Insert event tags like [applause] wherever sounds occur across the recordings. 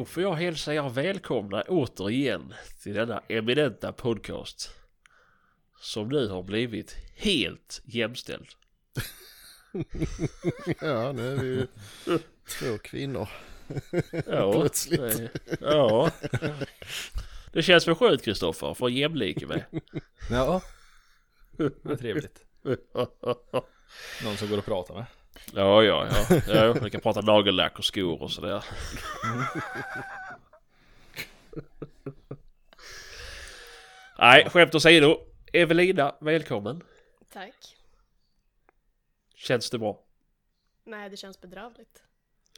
Då får jag hälsa er välkomna återigen till denna eminenta podcast. Som nu har blivit helt jämställd. [laughs] Ja, nu är vi ju två kvinnor. Ja, [laughs] Plötsligt. det- ja. Det känns väl skönt Kristoffer, för jämlik med. Ja. Det är trevligt. Någon som går och pratar med. Ja, ja, ja. ja vi kan prata nagellack och skor och sådär. Nej, skämt åsido. Evelina, välkommen. Tack. Känns det bra? Nej, det känns bedrövligt.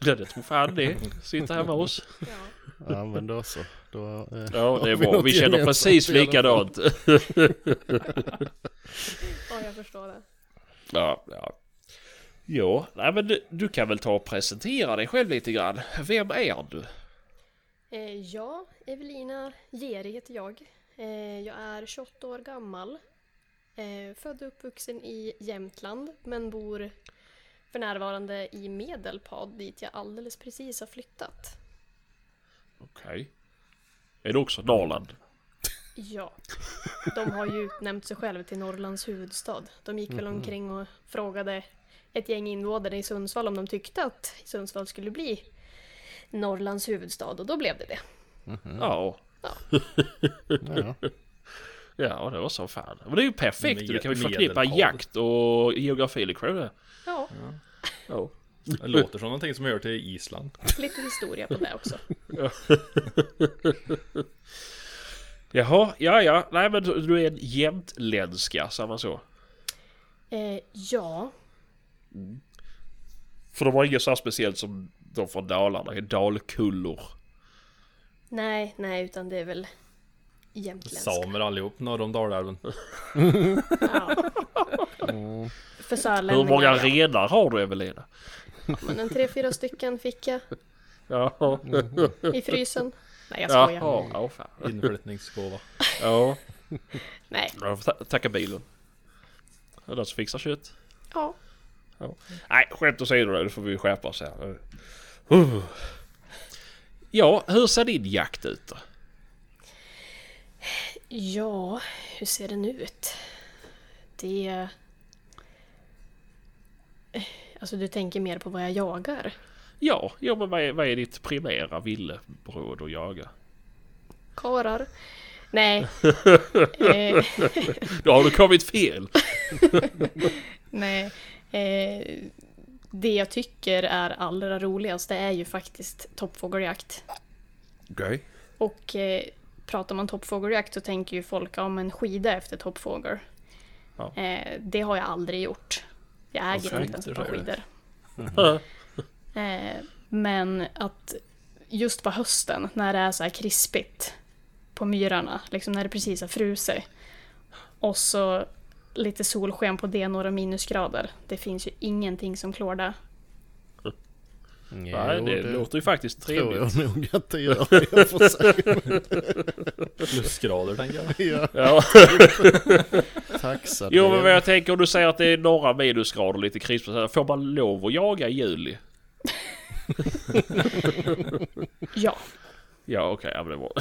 Ja, det tror fan det. Sitter här med oss. Ja. Ja, men då så. Då, eh, Ja, det är vi bra. Vi känner precis likadant. ja, jag förstår det. Ja, ja. Ja, nej men du, du kan väl ta och presentera dig själv lite grann. Vem är du? Eh, ja, Evelina Geri heter jag. Eh, jag är 28 år gammal. Eh, född och uppvuxen i Jämtland men bor för närvarande i Medelpad dit jag alldeles precis har flyttat. Okej. Är du också Norrland? Ja, de har ju utnämnt sig själva till Norrlands huvudstad. De gick väl omkring och frågade ett gäng invånare i Sundsvall om de tyckte att Sundsvall skulle bli Norrlands huvudstad och då blev det det. Ja. Ja. [laughs] Ja, det var så fan. Men det är ju perfekt. Med- Du kan ju förknippa jakt och geografi liksom. det. Ja, Ja. Det låter som någonting som hör till Island. lite historia på det också. [laughs] Jaha, ja ja. Nej men du, du är en jämtländska, sa man så? Eh, ja, För de har inget så här speciellt som de från Dalarna, det är dalkullor. nej, nej, utan det är väl jämtländska. Samer allihop norr om Dalälven. Ja. För Hur många renar har du Evelina? Men en tre, fyra stycken fick jag Ja, i frysen. Nej, jag skojar. Jaha, ja fan. Inflyttningsgåva. Ja, Nej, jag får ta- tacka bilen. Är det någon som fixar kött? ja. Nej, skämt åsido då, då får vi skärpa oss här. Uh. Ja, hur ser din jakt ut då? Ja, hur ser den ut? Det... Alltså du tänker mer på vad jag jagar? Ja, ja men vad är, vad är ditt primära villebråd att jaga? Karar? Nej. [laughs] eh, Då har du kommit fel! [laughs] nej. Eh, det jag tycker är allra roligast det är ju faktiskt toppfågeljakt. Okej. Och eh, pratar man toppfågeljakt så tänker ju folk om en skida efter toppfågel. Ja. Eh, det har jag aldrig gjort. Jag äger inte ens ett par skidor. [laughs] Eh, men att just på hösten när det är så här krispigt på myrarna, liksom när det precis har frusit och så lite solsken på det, några minusgrader. Det finns ju ingenting som klår det. Nej, det, låter ju faktiskt tror trevligt. jag nog att det gör. Jag får säga. Plusgrader tänker jag. Ja, Ja. [laughs] taxa. Jo det. men vad jag tänker om du säger att det är några minusgrader lite krispigt. Får man lov att jaga i juli? [laughs] Ja, Ja okej, ja men det var...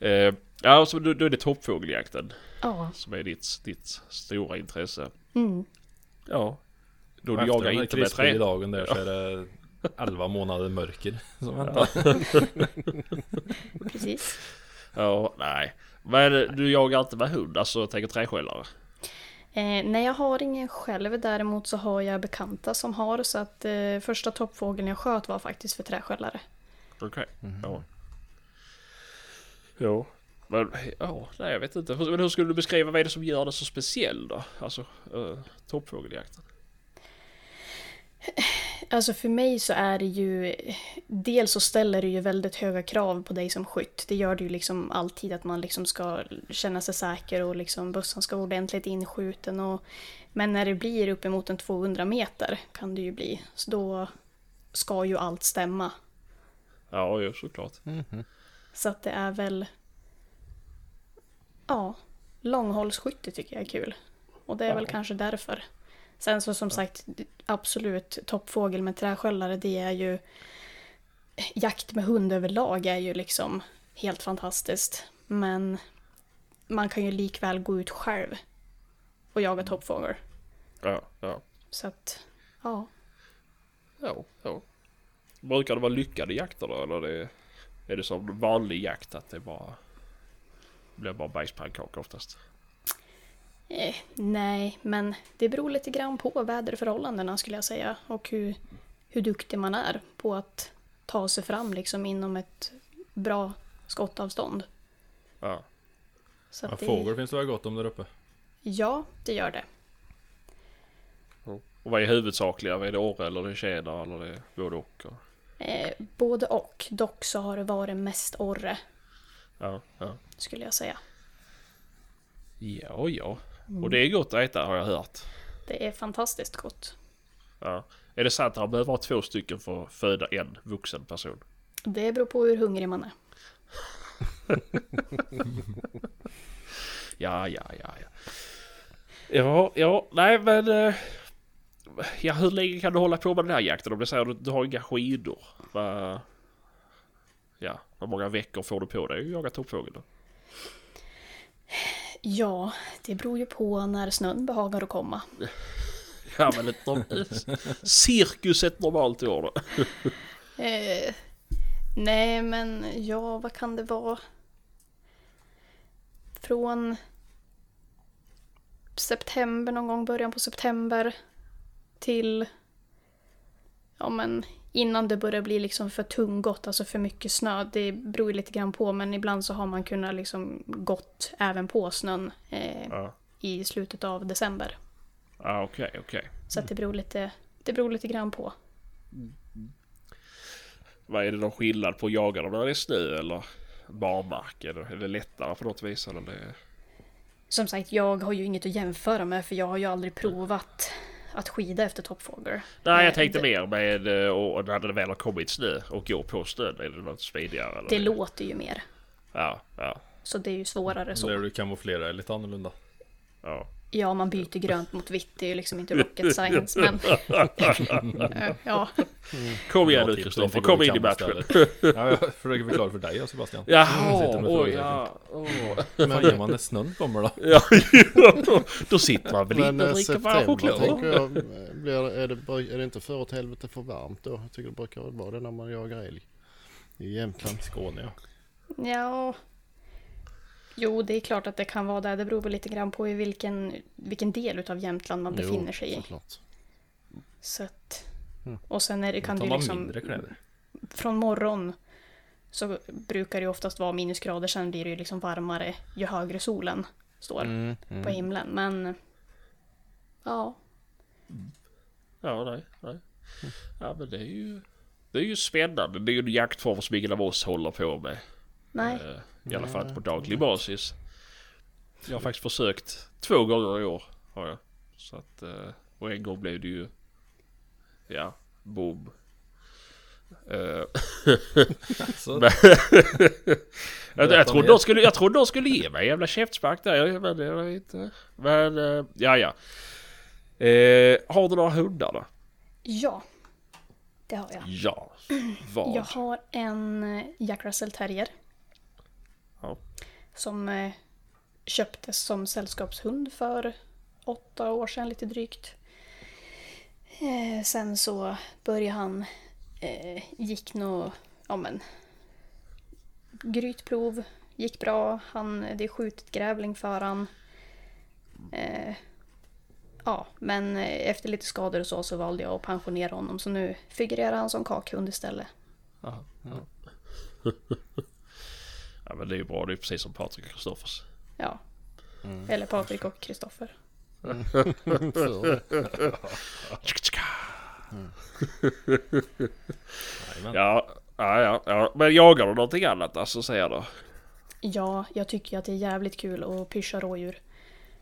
[laughs] eh, ja så då, då är det toppfågeljakten ja. som är ditt, ditt stora intresse. Mm. Ja. Då du jagar inte med trä. dagen där så är det 11 månader mörker som väntar. [laughs] Precis. Ja, nej. Men du jagar inte med hund, alltså jag tänker träskällare? Eh, nej, jag har ingen själv. Däremot så har jag bekanta som har. Så att eh, första toppfågeln jag sköt var faktiskt för träskällare. Okej. Ja. Jo. Men ja, nej jag vet inte. Men hur skulle du beskriva vad är det som gör det så speciell då? Alltså uh, toppfågeljakten. Alltså för mig så är det ju... Dels så ställer det ju väldigt höga krav på dig som skytt. Det gör det ju liksom alltid att man liksom ska känna sig säker och liksom bössan ska vara ordentligt inskjuten. Och, men när det blir uppemot en 200 meter kan det ju bli. Så då ska ju allt stämma. Ja, jo såklart. Så att det är väl... Ja, långhållsskytte tycker jag är kul. Och det är väl kanske därför. Sen så som sagt, absolut toppfågel med träsköldare det är ju... jakt med hund överlag är ju liksom helt fantastiskt. Men man kan ju likväl gå ut själv och jaga toppfågel. Ja, ja. Så att, ja. Ja, ja. Brukar det vara lyckade jakter då eller det, är det som vanlig jakt att det bara blir bara bajspannkaka oftast? Eh, nej, men det beror lite grann på väderförhållandena skulle jag säga. Och hur, hur duktig man är på att ta sig fram liksom inom ett bra skottavstånd. Ja. Så Ja, att det, fågel finns det väl gott om där uppe? Ja, det gör det. Och vad är huvudsakliga? Vad är det orre eller det tjäder eller det är både och? Eh, både och. Dock så har det varit mest orre, Ja, ja. skulle jag säga. Ja, ja. Och det är gott att äta har jag hört. Det är fantastiskt gott. Ja. Är det sant att man behöver ha två stycken för att föda en vuxen person? Det beror på hur hungrig man är. [laughs] Ja, ja, ja, ja. Ja, ja, nej men... Ja, hur länge kan du hålla på med den här jakten? Om du säger att du har inga skidor. Va, ja, hur många veckor får du på dig att jaga toppfågel då? Ja, det beror ju på när snön behagar att komma. [laughs] Ja, men ett [laughs] cirkus ett normalt år då. [laughs] Eh, nej, men ja, vad kan det vara? Från september någon gång, början på september till ja men innan det börjar bli liksom för tunggott, alltså för mycket snö. Det beror ju lite grann på men ibland så har man kunnat liksom gått även på snön eh, Ja, i slutet av december. ja okej, okej. Så att det beror lite, det beror lite grann på. Vad är det någon skillnad på att jaga dem när det är snö eller barmark? Är det lättare på något vis? Eller det... Som sagt, jag har ju inget att jämföra med för jag har ju aldrig provat att skida efter toppfågel. Nej, jag tänkte det, mer med eh, och när det väl har kommit snö och gå på snön. Är det något smidigare? Eller Det låter ju mer. Ja, ja, Så det är ju svårare Lär så. du kamouflera dig lite annorlunda? ja. Ja, man byter grönt mot vitt. Det är ju liksom inte rocket science, men... [laughs] Ja, Kom igen nu Kristoffer, inte kom in i matchen. [laughs] Ja, jag försöker förklara för dig och Sebastian. Jaha, frågor, ja. åh. Vad fan gör man när snön kommer då? Ja, [laughs] då sitter man väl Men inne och eh, dricker varm september choklad. eh, blir, är, det, är det inte för åt helvete för varmt då? Jag tycker det brukar vara det när man jagar älg. I Jämtland. Skåne ja. ja... Jo, det är klart att det kan vara det. Det beror väl lite grann på i vilken, vilken del utav Jämtland man befinner sig i. såklart. Så att... Mm. Och sen är det, kan du man liksom... Från morgon så brukar det ju oftast vara minusgrader. Sen blir det ju liksom varmare ju högre solen står Mm, på mm. himlen. Men... Ja, Ja, nej, nej. Ja, men det är ju... Det är ju spännande. Det är ju en jaktform som ingen av oss håller på med. Nej. Eh, I alla fall på daglig basis. Jag har faktiskt försökt två gånger i år. Har jag. Så att, eh, och en gång blev det ju... Ja, boom. Eh, [laughs] Så, Men- [laughs] jag, jag, trodde de skulle, jag trodde de skulle ge mig en jävla käftspark där. Men det var inte. Men eh, ja, ja. Eh, har du några hundar då? Ja, det har jag. Ja. Vad? Jag har en eh, Jack Russell Terrier. Som eh, köptes som sällskapshund för åtta år sedan lite drygt. Eh, sen så började han, eh, gick nog, ja men, grytprov, gick bra. Han, det är skjutit grävling för han. Eh, ja, men efter lite skador och så så valde jag att pensionera honom så nu figurerar han som kakhund istället. Ja, ja. [laughs] ja men det är ju bra. Det är precis som Patrik och Kristoffers. Ja. Eller Patrik och Kristoffer. [laughs] Jajamän. Ja, ja, ja, ja. Men jagar du någonting annat alltså säger jag då? Ja, jag tycker att det är jävligt kul att pyscha rådjur.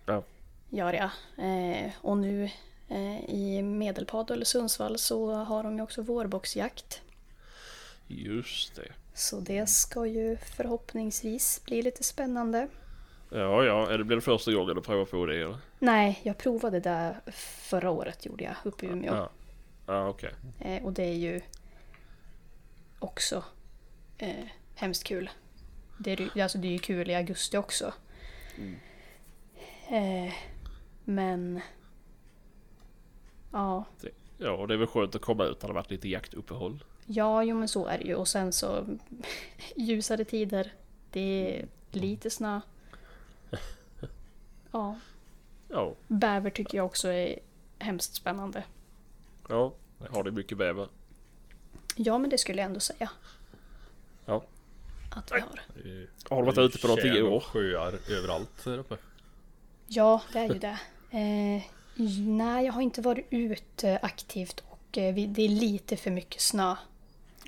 Ja. Gör jag. Eh, och nu eh, i Medelpad eller Sundsvall så har de ju också vårboxjakt. Just det. Så det ska ju förhoppningsvis bli lite spännande. Ja, ja. Är det blir det första gången du provar på det eller? Nej, jag provade det förra året gjorde jag uppe i Umeå. Ja. Ja, okej. Eh, och det är ju också eh, hemskt kul. Det är, ju- alltså det är ju kul i augusti också. Eh, men... Ja, Ja, och det är väl skönt att komma ut när det varit lite jaktuppehåll. Ja, jo men så är det ju. Och sen så [laughs] ljusare tider. Det är lite snö. [laughs] Ja, Ja, bäver tycker jag också är hemskt spännande. ja. Har ni mycket bäver? Ja, men det skulle jag ändå säga. Ja. Att vi har. Ju- Har du varit ute på någonting i år? sjöar överallt där uppe. Ja, det är ju det. Eh, nej, jag har inte varit ute aktivt och eh, vi, det är lite för mycket snö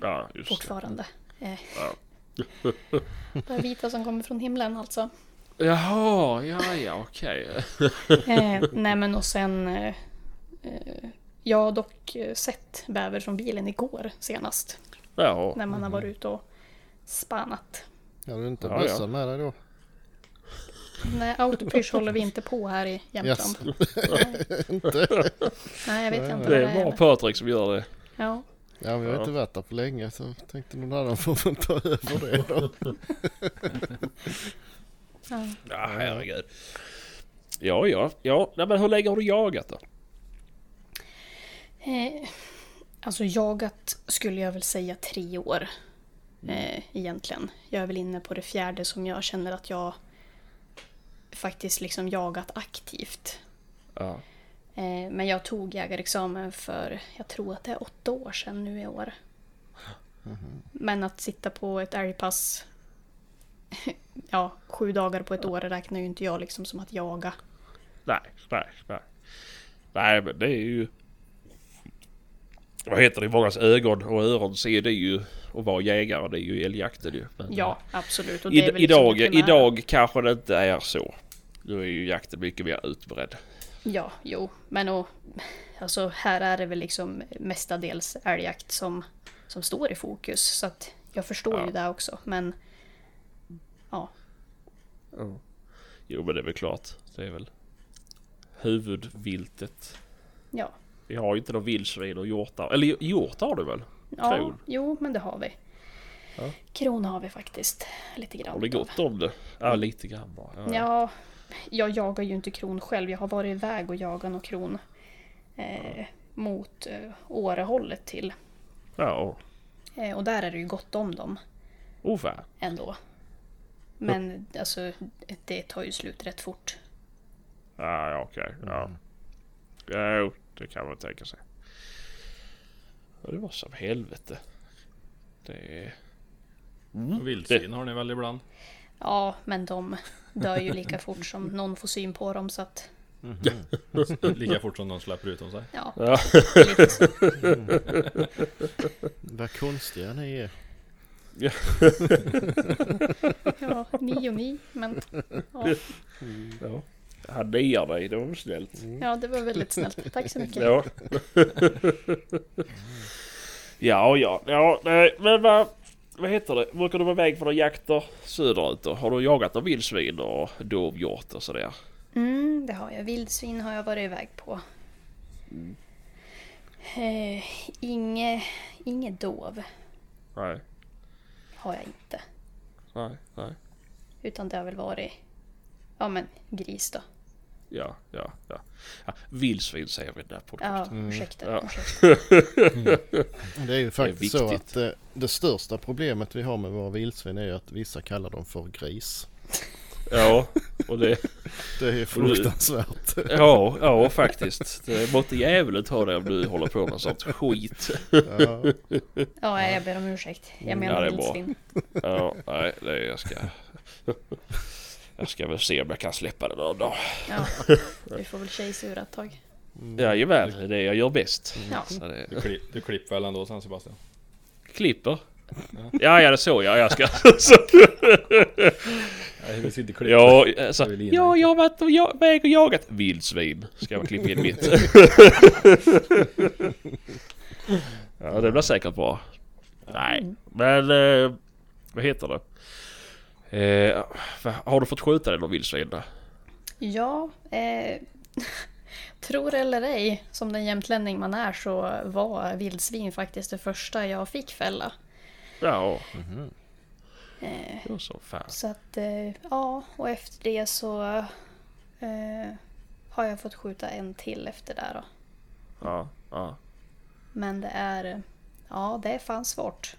Ja, just det. fortfarande. Eh, Ja. [laughs] bara vita som kommer från himlen alltså. Jaha, ja, ja, okej. Eh, nej, men och sen... Eh, jag har dock sett bäver från bilen igår senast. Ja, När man har varit ute och spanat. Har du inte Ja, bössan ja. med dig då? Nej, autopysch håller vi inte på här i Jämtland. [laughs] inte? Nej, jag vet inte det det är bara är. Patrik som gör det. Ja. Ja, vi har Ja. inte varit där på länge så tänkte någon annan får väl ta över det då. ja. Ja, herregud. Ja, ja, ja. Nej, men hur länge har du jagat då? Eh, alltså jagat skulle jag väl säga tre år. Eh, egentligen. Jag är väl inne på det fjärde som jag känner att jag faktiskt liksom jagat aktivt. Ja. Eh, men jag tog jägarexamen för, jag tror att det är åtta år sedan nu i år. Men att sitta på ett älgpass [laughs] ja, sju dagar på ett år räknar ju inte jag liksom som att jaga. Nej, nej, nej. Nej, men det är ju... Vad heter det? I mångas ögon och öron ser det ju att vara jägare. Det är ju älgjakten ju. Men, Ja, absolut. Och det I, är väl liksom idag, primära. idag kanske det inte är så. Nu är ju jakten mycket mer utbredd. Ja, jo. Men och, alltså, här är det väl liksom mestadels älgjakt som, som står i fokus. Så att jag förstår Ja. ju det också. Men ja, Jo men det är väl klart. Det är väl huvudviltet. ja. Vi har ju inte någon vildsvin och hjortar. Eller hjort har du väl? ja Kron. jo, men det har vi. Ja. Kron har vi faktiskt lite grann Har ni gott om det? Ja lite grann bara. Ja. Ja, jag jagar ju inte kron själv. Jag har varit iväg och jagat någon kron eh, mot eh, Årehållet till. Ja. Eh, och där är det ju gott om dem Oh fan. ändå. Men alltså, det tar ju slut rätt fort. Ja, ja okej. Ja. Ja, jo, det kan man tänka sig. Det var som helvete. Det är... Och Vildsvin har ni väl ibland? Ja, men de dör ju lika fort som någon får syn på dem så att [laughs] Lika fort som de släpper ut dem sig. ja, Ja. så. [laughs] Vad konstiga ni är. [laughs] Ja, ni och ni. Men ja, ja. Han niar dig, det var snällt. ja, det var väldigt snällt. Tack så mycket. Ja. ja, ja, ja, nej, men vad... Vad heter det? Brukar du vara iväg på några jakter söderut då? Har du jagat några vildsvin och dovhjort och sådär? Mm, det har jag. Vildsvin har jag varit iväg på. Eh, inge, inget dov Nej, har jag inte. nej, nej. Utan det har väl varit ja men gris då. Ja, ja, ja. ja vildsvin säger vi i den här Ja, podcasten. ursäkta. Ja. ursäkta. Det är ju faktiskt så viktigt. att det, det största problemet vi har med våra vildsvin är att vissa kallar dem för gris. Ja, och det... Det är fruktansvärt. Ja, ja faktiskt. Det måtte djävulen ta det om du håller på med sånt skit. Ja, Ja, jag ber om ursäkt. Jag Ja, menar är vildsvin. Ja, nej, det jag ska... Jag ska väl se om jag kan släppa det någon dag. Ja, du får väl tjejsura ett tag. Jajamän, det är det jag gör bäst. Ja. Så det, Du, klipp, du klipper väl ändå sen Sebastian? klipper. Ja, ja det såg jag. Jag ska... [laughs] Så, inte klippa. ja, alltså, ja, jag har varit och jag, väg och jagat vildsvin. Ska jag klippa in mitt. [laughs] Ja, det blir säkert bra. Nej, men... Eh, vad heter det? Eh, har du fått skjuta dig någon vildsvin då? Ja, eh, [laughs] tror eller ej, som den jämtlänning man är så var vildsvin faktiskt det första jag fick fälla. Ja, Mhm. Eh, så fan. så att, eh, ja, och efter det så eh, har jag fått skjuta en till efter det då. Ja, ja. Men det är, ja det är fan svårt.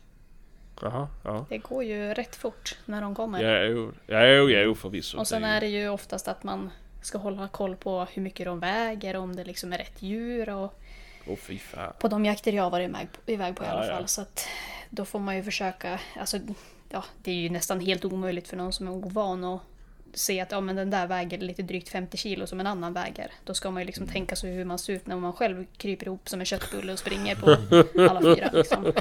Jaha, ja. Det går ju rätt fort när de kommer. Ja, jo, ja, jo, jo förvisso. Och sen är det ju oftast att man ska hålla koll på hur mycket de väger, om det liksom är rätt djur och Åh fy fan. på de jakter jag har varit iväg på, iväg på i Ja, alla ja. fall. Så att då får man ju försöka, alltså ja, det är ju nästan helt omöjligt för någon som är ovan att se att ja, men den där väger lite drygt 50 kilo som en annan väger. Då ska man ju liksom Mm. tänka sig hur man ser ut när man själv kryper ihop som en köttbulle och springer på [laughs] alla fyra. Liksom.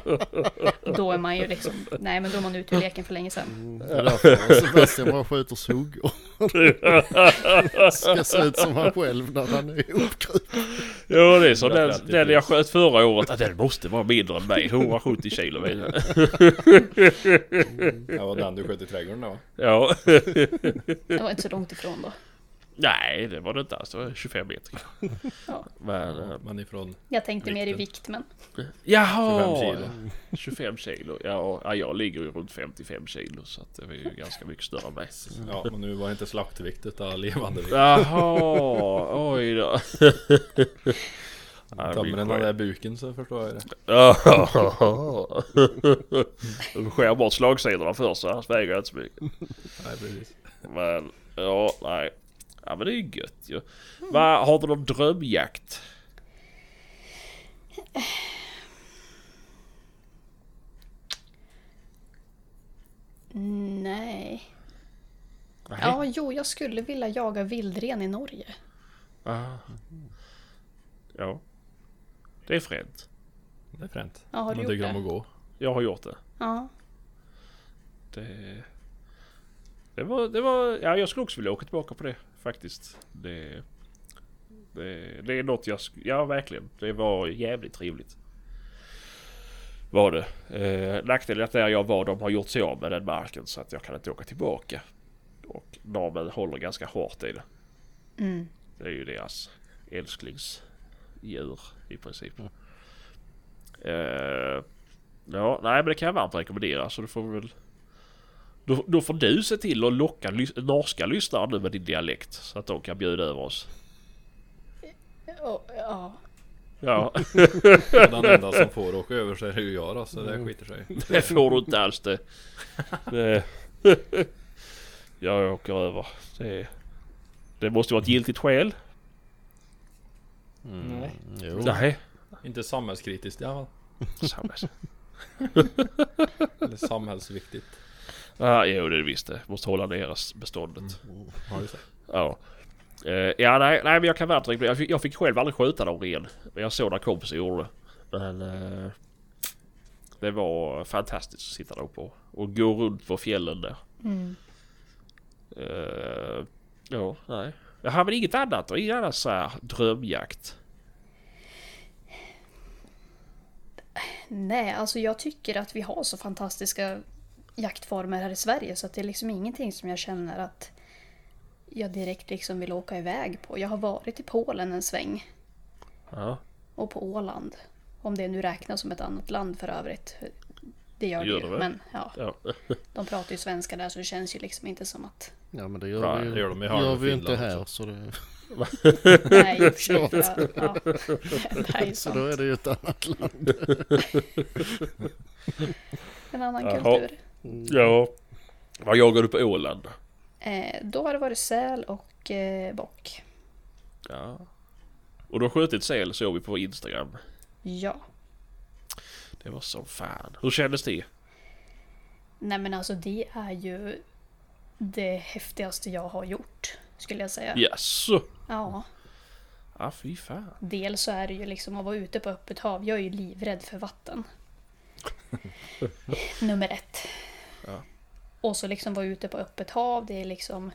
Då är man ju liksom, nej men då är man ute ur leken för länge sedan. Det är därför Sebastian bara skjuter suggor. [laughs] Ska se ut som han själv när han är uppkrupen. Ja det är så den, 130 den jag sköt förra året, att den måste vara mindre än mig. 170 kilo vet jag. Det var den du sköt i trädgården då? Ja. Det var inte så långt ifrån då. Nej det var det inte alls, det var 25 meter. [laughs] Ja. Men, eh, Men ifrån... Jag tänkte mer i Vikten. vikt men jaha! 25 kilo. 25 kilo. Ja, ja jag ligger ju runt 55 kilo så att det är ju ganska mycket större än mig. Ja men nu var det inte slaktvikt utan levande vikt. Jaha, oj då. [laughs] Tömmer den där buken så förstår jag det. Ja. De skär bort slagsidorna först så annars väger jag inte så mycket. Nej precis. Men ja, nej. Ja men det är ju gött ju. Va, har du någon drömjakt? nej. Nej. Ja, jo, jag skulle vilja jaga vildren i Norge. Ah. Ja. Det är fränt. Det är fränt. Ja, har du Man gjort tycker om det? att gå. Jag har gjort det. Ja. Det... Det var, det var... Ja, jag skulle också vilja åka tillbaka på det faktiskt. Det... Det, det är något jag... Ja, verkligen. Det var jävligt trevligt. Var det. Eh, nackdelen är att där jag var, de har gjort sig av med den marken så att jag kan inte åka tillbaka. Och normen håller ganska hårt i det. Mm. Det är ju deras älsklingsdjur i princip. Eh, ja, nej men det kan jag varmt rekommendera så du får väl... Då, då får du se till att locka lys- norska lyssnare nu med din dialekt så att de kan bjuda över oss. Ja. Ja, [laughs] den enda som får åka över så är ju jag då, så det skiter sig. det får du inte alls det. det jag åker över. Det, det måste vara ett giltigt skäl. Mm. Nej. Jo. Nej. Inte samhällskritiskt i alla fall. Samma. Eller samhällsviktigt. Ja, jo det är det visst det. Måste hålla deras beståndet. Har du sett? Ja. Eh, ja, nej, nej, men jag kan rekommendera. Jag fick, jag fick själv aldrig skjuta någon ren. Men jag såg när kompisar gjorde det. Men... Eh, det var fantastiskt att sitta där uppe och, gå runt på fjällen där. Mm. Eh, ja, nej. Jag har väl inget annat och ingen annan så här drömjakt. Nej, alltså jag tycker att vi har så fantastiska jaktformer här i Sverige så att det är liksom ingenting som jag känner att jag direkt liksom vill åka iväg på. Jag har varit i Polen en sväng Ja, och på Åland. Om det nu räknas som ett annat land för övrigt. Det gör det, Gör ju. det väl? Men ja, ja. [laughs] de pratar ju svenska där så det känns ju liksom inte som att... Ja men det gör Ja, vi ju, det gör de gör vi ju inte här också. så, det, [laughs] Nej. [laughs] Ja, ja. Ju så då är det ju ett annat land. En annan Jaha. kultur. Ja. Vad jagar du på Åland? Eh, då har det varit säl och eh, bock. Ja. Och du har skjutit säl såg vi på Instagram. Ja. Det var som fan. Hur kändes det? Nej men alltså det är ju det häftigaste jag har gjort. Skulle jag säga. Jaså? Ja. Ja, fy fan. Dels så är det ju liksom att vara ute på öppet hav. Jag är ju livrädd för vatten. [laughs] Nummer ett. Ja. Och så liksom vara ute på öppet hav. Det är liksom...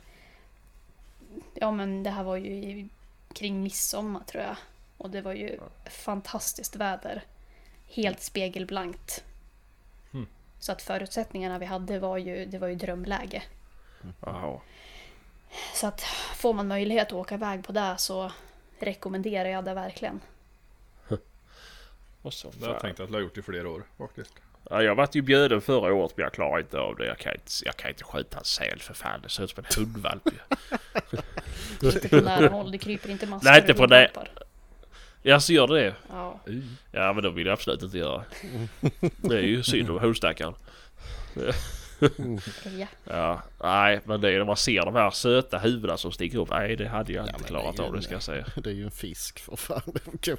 Ja men det här var ju i, kring midsommar tror jag. Och det var ju fantastiskt väder. Helt spegelblankt. Mm. Så att förutsättningarna vi hade var ju, det var ju drömläge. Jaha. Så att får man möjlighet att åka iväg på det så rekommenderar jag det verkligen. [laughs] Och så Det har jag tänkt att jag har gjort i flera år faktiskt. Ja, jag vart ju bjuden förra året men jag klarar inte av det. Jag kan inte, jag kan inte skjuta en säl för fan. Det ser ut som en hundvalp ju. [laughs] Inte på nära håll, det kryper inte maskar Nej, inte på det. Ja, så gör det det. Ja. Ja, men då vill jag absolut inte göra. Det är ju synd om hundstackaren. Ja. Ja, nej, men det är när man ser de här söta huvudena som sticker upp. Nej, det hade jag Ja, inte klarat det är ju av det en- ska jag säga. [laughs] Det är ju en fisk för fan. [laughs] Det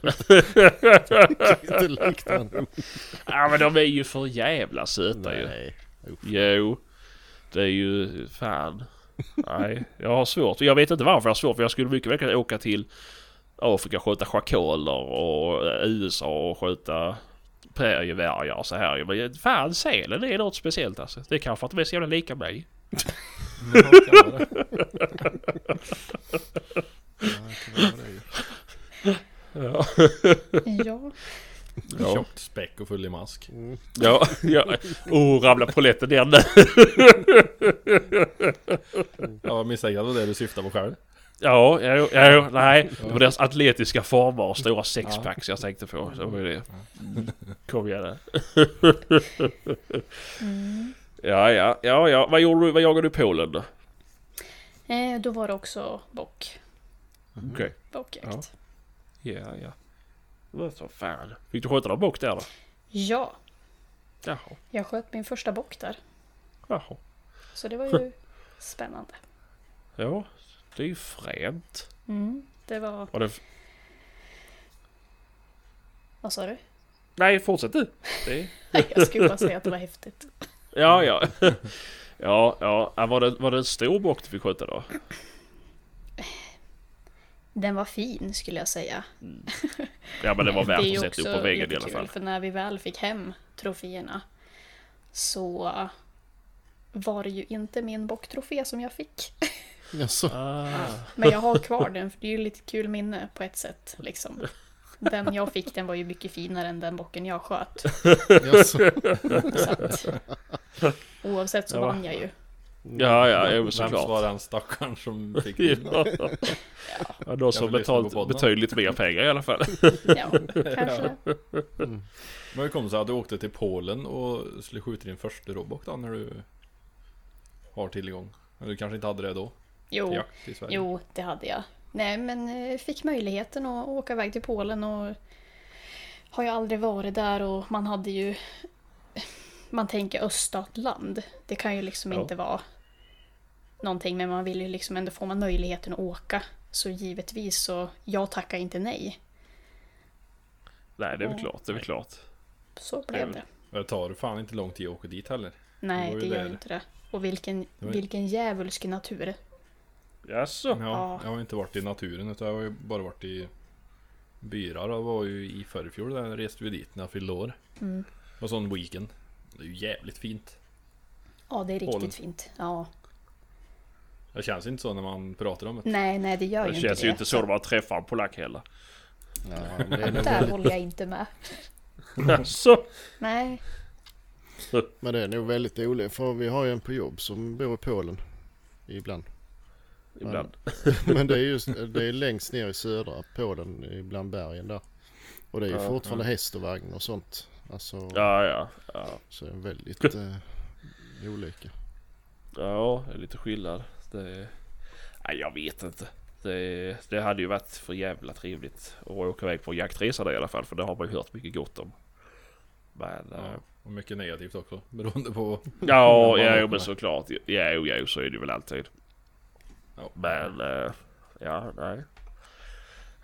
kan inte, likna en Ja, men de är ju för jävla söta ju. Nej. Jo, det är ju fan. Nej, jag har svårt. Jag vet inte varför jag har svårt för jag skulle mycket väl kunna åka till Afrika och skjuta schakaler och eh, USA och skjuta prärievargar och så här. Men fan sälen är något speciellt alltså. Det är kanske att de är så jävla lika mig. Ja, det. Ja, det. Ja. ja. Ja. Tjockt späck och full i mask. Mm. Ja, ja. Oh, ramlar polletten ner nu. Jag misstänker att det du syftade på själv. Ja, ja, ja, nej. Det var deras atletiska former och stora sexpacks jag tänkte på. Det var det. Kom igen. [laughs] Mm. Ja, ja, ja, ja. Vad gjorde du? Vad jagade du i Polen då? Eh, då var det också bock. Okej. Bockjakt. Ja, ja. Vad så fan. Fick du skjuta någon bock där då? Ja. Jaha, jag sköt min första bock där. jaha. Så det var ju [laughs] spännande. Ja, det är ju fränt. Mm. Det var... Var det... Vad sa du? Nej, fortsätt du. Det... [laughs] Jag skulle bara säga att det var häftigt. Ja, [laughs] ja. Ja, ja. Var det, var det en stor bock du fick skjuta då? Den var fin skulle jag säga. Ja, men det var [laughs] värt att sätta upp på väggen i alla fall. För när vi väl fick hem troféerna så var det ju inte min bocktrofé som jag fick. Jaså? Ah. Men jag har kvar den för det är ju lite kul minne på ett sätt. Liksom. Den jag fick den var ju mycket finare än den bocken jag sköt. Så att, oavsett så Ja. vann jag ju. Ja, ja, jo, såklart. var den stackaren som fick den? Ja. Ja, de som betalt betydligt mer pengar i alla fall. Ja, kanske. Men hur kom det sig att du åkte till Polen och skulle skjuta din första robot då när du har tillgång? Eller du kanske inte hade det då? Jo, jakt i Sverige? jo, det hade jag. Nej, men eh, fick möjligheten att åka iväg till Polen och har ju aldrig varit där och man hade ju... Man tänker öststatland. Det kan ju liksom Ja. inte vara någonting, men man vill ju liksom ändå få man möjligheten att åka. Så givetvis så, jag tackar inte nej. Nej, det är väl klart. Det är väl klart. Så blev det. Det tar fan inte lång tid att åka dit heller. Nej, Det det ju gör där. inte det. Och vilken, ju- vilken djävulsk natur. Jaså? Ja, Ja. Jag har inte varit i naturen utan jag har ju bara varit i byar. Jag var ju i förfjol där reste vi dit när jag fyllde år. Mm. Och sån weekend. Det är ju jävligt fint. Ja, det är riktigt Polen. fint. Ja. Det känns inte så när man pratar om det. Nej, nej, det gör Det ju inte känns det. ju inte så när man träffar en polack heller. Ja, det Där håller jag inte med. Jaså? Nej. men det är nog väldigt olika. För vi har ju en på jobb som bor i Polen. Ibland. Ibland. [laughs] Men det är just det är längst ner i södra Polen bland bergen där. Och det är ju Ja, fortfarande häst och vagn och sånt. Alltså, Ja, ja. Ja, så är det väldigt eh, olika. ja det är lite skillnad. Det... Nej, jag vet inte. Det, det hade ju varit för jävla trevligt att åka iväg på jaktresa där i alla fall. För det har man ju hört mycket gott om. Men... Ja, Ja, och mycket negativt också. Beroende på... ja, [laughs] Ja, ja men såklart. Ja, ja, så är det väl alltid. Men... eh, Ja, nej.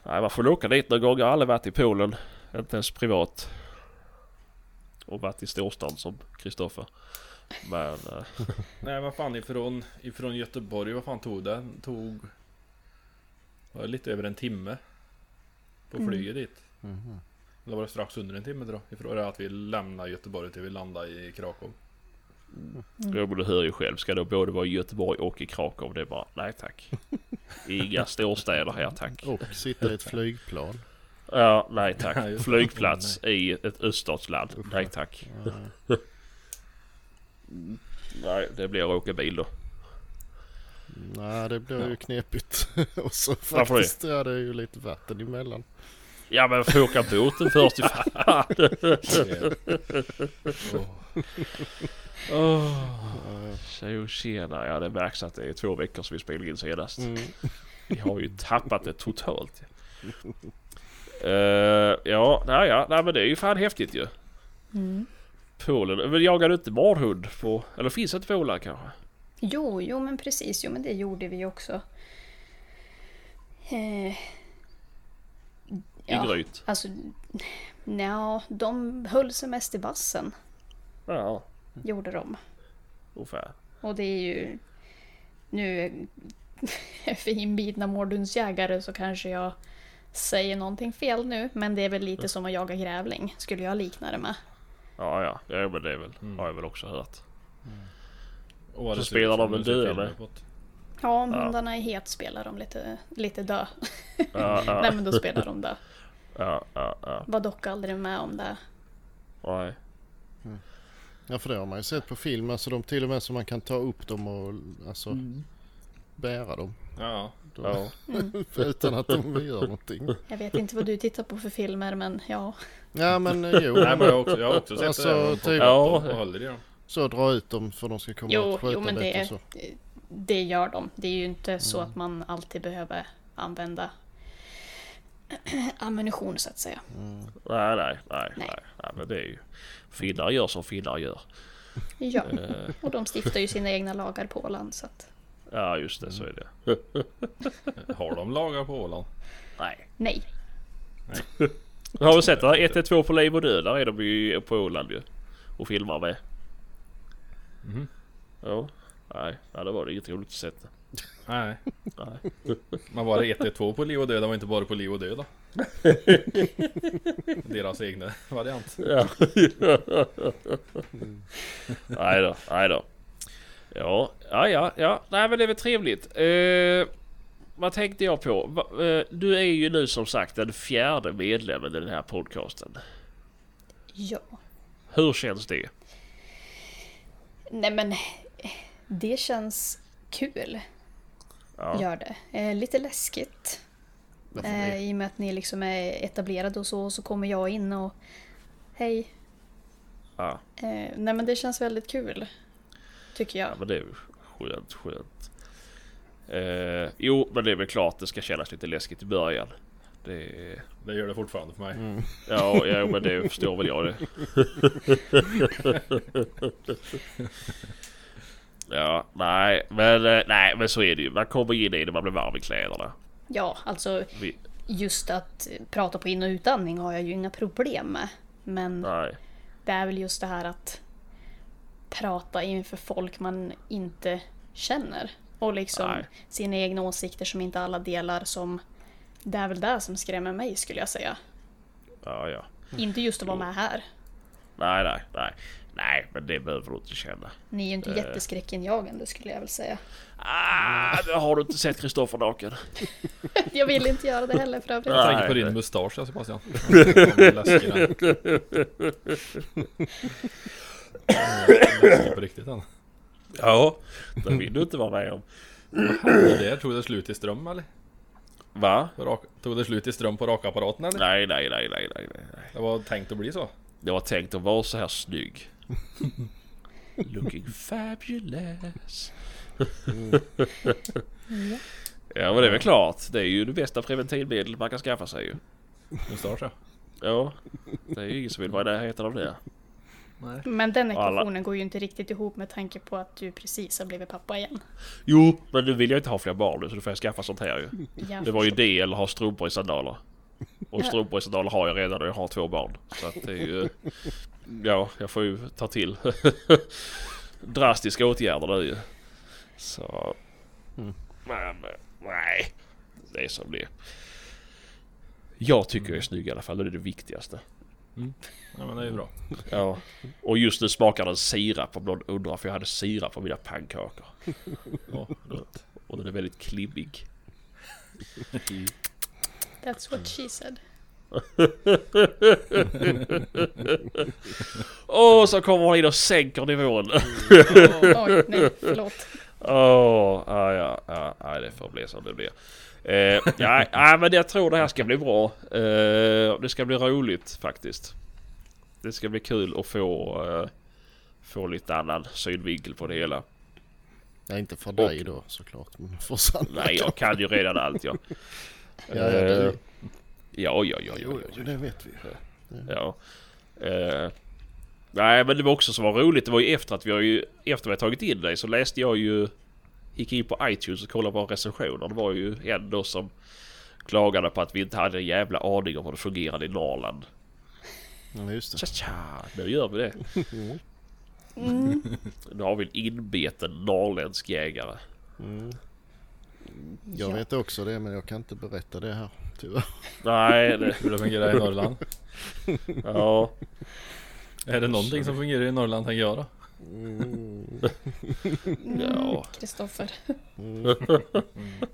Nej, man får väl åka dit någon gång. Jag har aldrig varit i Polen. Inte ens privat. Och varit i storstan som Kristoffer. Men... eh, [laughs] Nej vad fan ifrån, ifrån Göteborg, vad fan tog det? Tog... Var det lite över en timme. På Mm. flyget dit. Mhm. Eller var det strax under en timme då? Ifrån det att vi lämnade Göteborg till vi landade i Krakow. Men du hör ju själv, ska då både vara i Göteborg och i Krakow? Det är bara, nej tack. Inga [laughs] storstäder här tack. Och sitta i ett flygplan. Ja, nej [laughs] Ja, tack. det. Flygplats i ett öststatsland. Nej tack. Ja. [laughs] Nej, det blir att åka bil då. Nej det blir ju knepigt. och så Varför det? faktiskt ja, det är ju lite vatten emellan. Ja men får åka båten först i fan. Åh. Tjo tjena, ja det märks att det är två veckor som vi spelade in senast. Mm. Vi har ju tappat det totalt. Uh, [laughs] ja, nej, ja, nej men det är ju fan häftigt ju. Mm. Polen, men jagar du inte marhund på, eller finns det inte Åland kanske? Jo, jo men precis. Jo men det gjorde vi också. Eh, I Gryt? Alltså, ja, de höll sig mest i vassen. Ja, Gjorde de. ungefär. Och det är ju... Nu för [laughs] inbitna mårdhundsjägare så kanske jag säger någonting fel nu. Men det är väl lite som att jaga grävling, skulle jag likna det med. Ja, ja, ja det är väl, har jag väl också hört. Och vad Så det spelar de väl på ett- Ja, om hundarna är het spelar de lite, lite dö. Ja, ja, [laughs] Nej men då spelar de dö. ja, ja, ja. Var dock aldrig med om det. Nej. Ja för det har man ju sett på film. Alltså de till och med så man kan ta upp dem och alltså Mm. bära dem. Ja, Ja. [laughs] Utan att de gör någonting. Jag vet inte vad du tittar på för filmer men ja. Ja men eh, jo. Nej men jag har också, jag har också sett Alltså, det. de typ- Ja. dem och håller i dem. Så dra ut dem för de ska komma Jo, och sköta jo men bättre det, så. det gör de. Det är ju inte så att man alltid behöver använda [clears throat] ammunition så att säga. Nej, nej, nej, nej, Nej. nej, men det är ju... Finnar gör som finnar gör. Ja, Eh, och de stiftar ju sina egna lagar på Åland så att ja, just det, så är det. [laughs] Har de lagar på Åland? Nej. nej. Har du sett det här 112 på liv och död? Där är de ju på Åland ju. Och filmar med. Mhm. Ja. Nej, ja, det var det inget roligt att se. Nej. Nej. Men var det 112 på liv och död? Det var inte bara på liv och död då? [laughs] Deras egna variant. Ja. nej då, nej då. Ja, ja, ja, ja. Nej men det är väl trevligt. Eh, vad tänkte jag på? Va, eh, du är ju nu som sagt den fjärde medlemmen i den här podcasten. Ja. Hur känns det? Nej men det känns kul. Ja, Gör det. Eh, lite läskigt. Eh? I och med att ni liksom är etablerade och så, och så kommer jag in och hej. ja. Eh, nej men det känns väldigt kul. Tycker ja jag. men det är ju skönt, skönt. Eh, jo, men det är väl klart det ska kännas lite läskigt i början. Det är... Det gör det fortfarande för mig. Mm. Ja, ja men det förstår väl jag det. [laughs] [laughs] ja, nej, men eh, nej, men så är det ju. Man kommer in i det, man blir varm i kläderna. Ja, alltså Vi, just att prata på in och utandning har jag ju inga problem med. Men nej, det är väl just det här att prata inför folk man inte känner. Och liksom Nej. sina egna åsikter som inte alla delar som det är väl det som skrämmer mig skulle jag säga. ja, ja. Inte just att vara med här. Nej, nej, nej. Nej, men det behöver du inte känna. Ni är ju inte Eh. jätteskräckinjagande skulle jag väl säga. Ah, har du inte sett Kristoffer naken? [laughs] Jag vill inte göra det heller för övrigt. Jag tänker på din mustasch ja, Sebastian. Läskig på riktigt den. Ja, det vill du inte vara med om. Det där tog det slut i ström eller? Va? Rak, tog det slut i ström på rakapparaten eller? Nej, nej, nej, nej, nej, nej. Det var tänkt att bli så. Det var tänkt att vara så här snygg. [laughs] Looking fabulous. [laughs] ja men det är väl klart. Det är ju det bästa preventivmedel man kan skaffa sig ju. Mustasch ja. Ja. Det är ju ingen som vill vara i närheten av det. Nej. Men den Alla- ekvationen går ju inte riktigt ihop med tanke på att du precis har blivit pappa igen. Jo, men nu vill jag inte ha fler barn nu så då får jag skaffa sånt här ju. Jag Det var ju det eller ha strumpor i sandaler. Och strumpor i sandaler har jag redan och jag har två barn. Så att det är ju... Ja, jag får ju ta till [laughs] drastiska åtgärder nu ju. Så... Mm. Men nej. Det är som det är. Jag tycker jag är snygg i alla fall det är det viktigaste. Ja men det är ju bra. Ja. Och just nu smakar den sirap om någon undrar för jag hade sirap på mina pannkakor. Ja. Och den är väldigt klibbig. That's what she said. [laughs] Och så kommer hon in och sänker nivån. Oj, nej, förlåt. Åh, ja, ja, ja, ja, det får bli som det blir. Eh, ja, ja, men jag tror det här ska bli bra. Eh, det ska bli roligt faktiskt. Det ska bli kul att få, eh, få lite annan synvinkel på det hela. Nej, inte för dig då såklart. Men för Sanna. Nej, jag kan ju redan allt ja. [laughs] Ja, ja, det, Eh, ja, ja, ja, ja, ja. det vet vi. Ja. Eh, nej men det var också som var roligt. Det var ju efter att vi har ju... Efter vi har tagit in dig så läste jag ju... Gick in på iTunes och kollade på recensioner. Det var ju en då som klagade på att vi inte hade en jävla aning om hur det fungerade i Norrland. Ja, just det. Tja, tja, nu gör vi det. [laughs] Mm. Nu har vi en inbeten norrländsk jägare. Mm. Jag Ja. vet också det men jag kan inte berätta det här tyvärr. Nej, det, Hur det fungerar i Norrland. [laughs] ja. Är det någonting som fungerar i Norrland tänker jag då? Mm. [laughs] Ja. Mm, Kristoffer. Mm.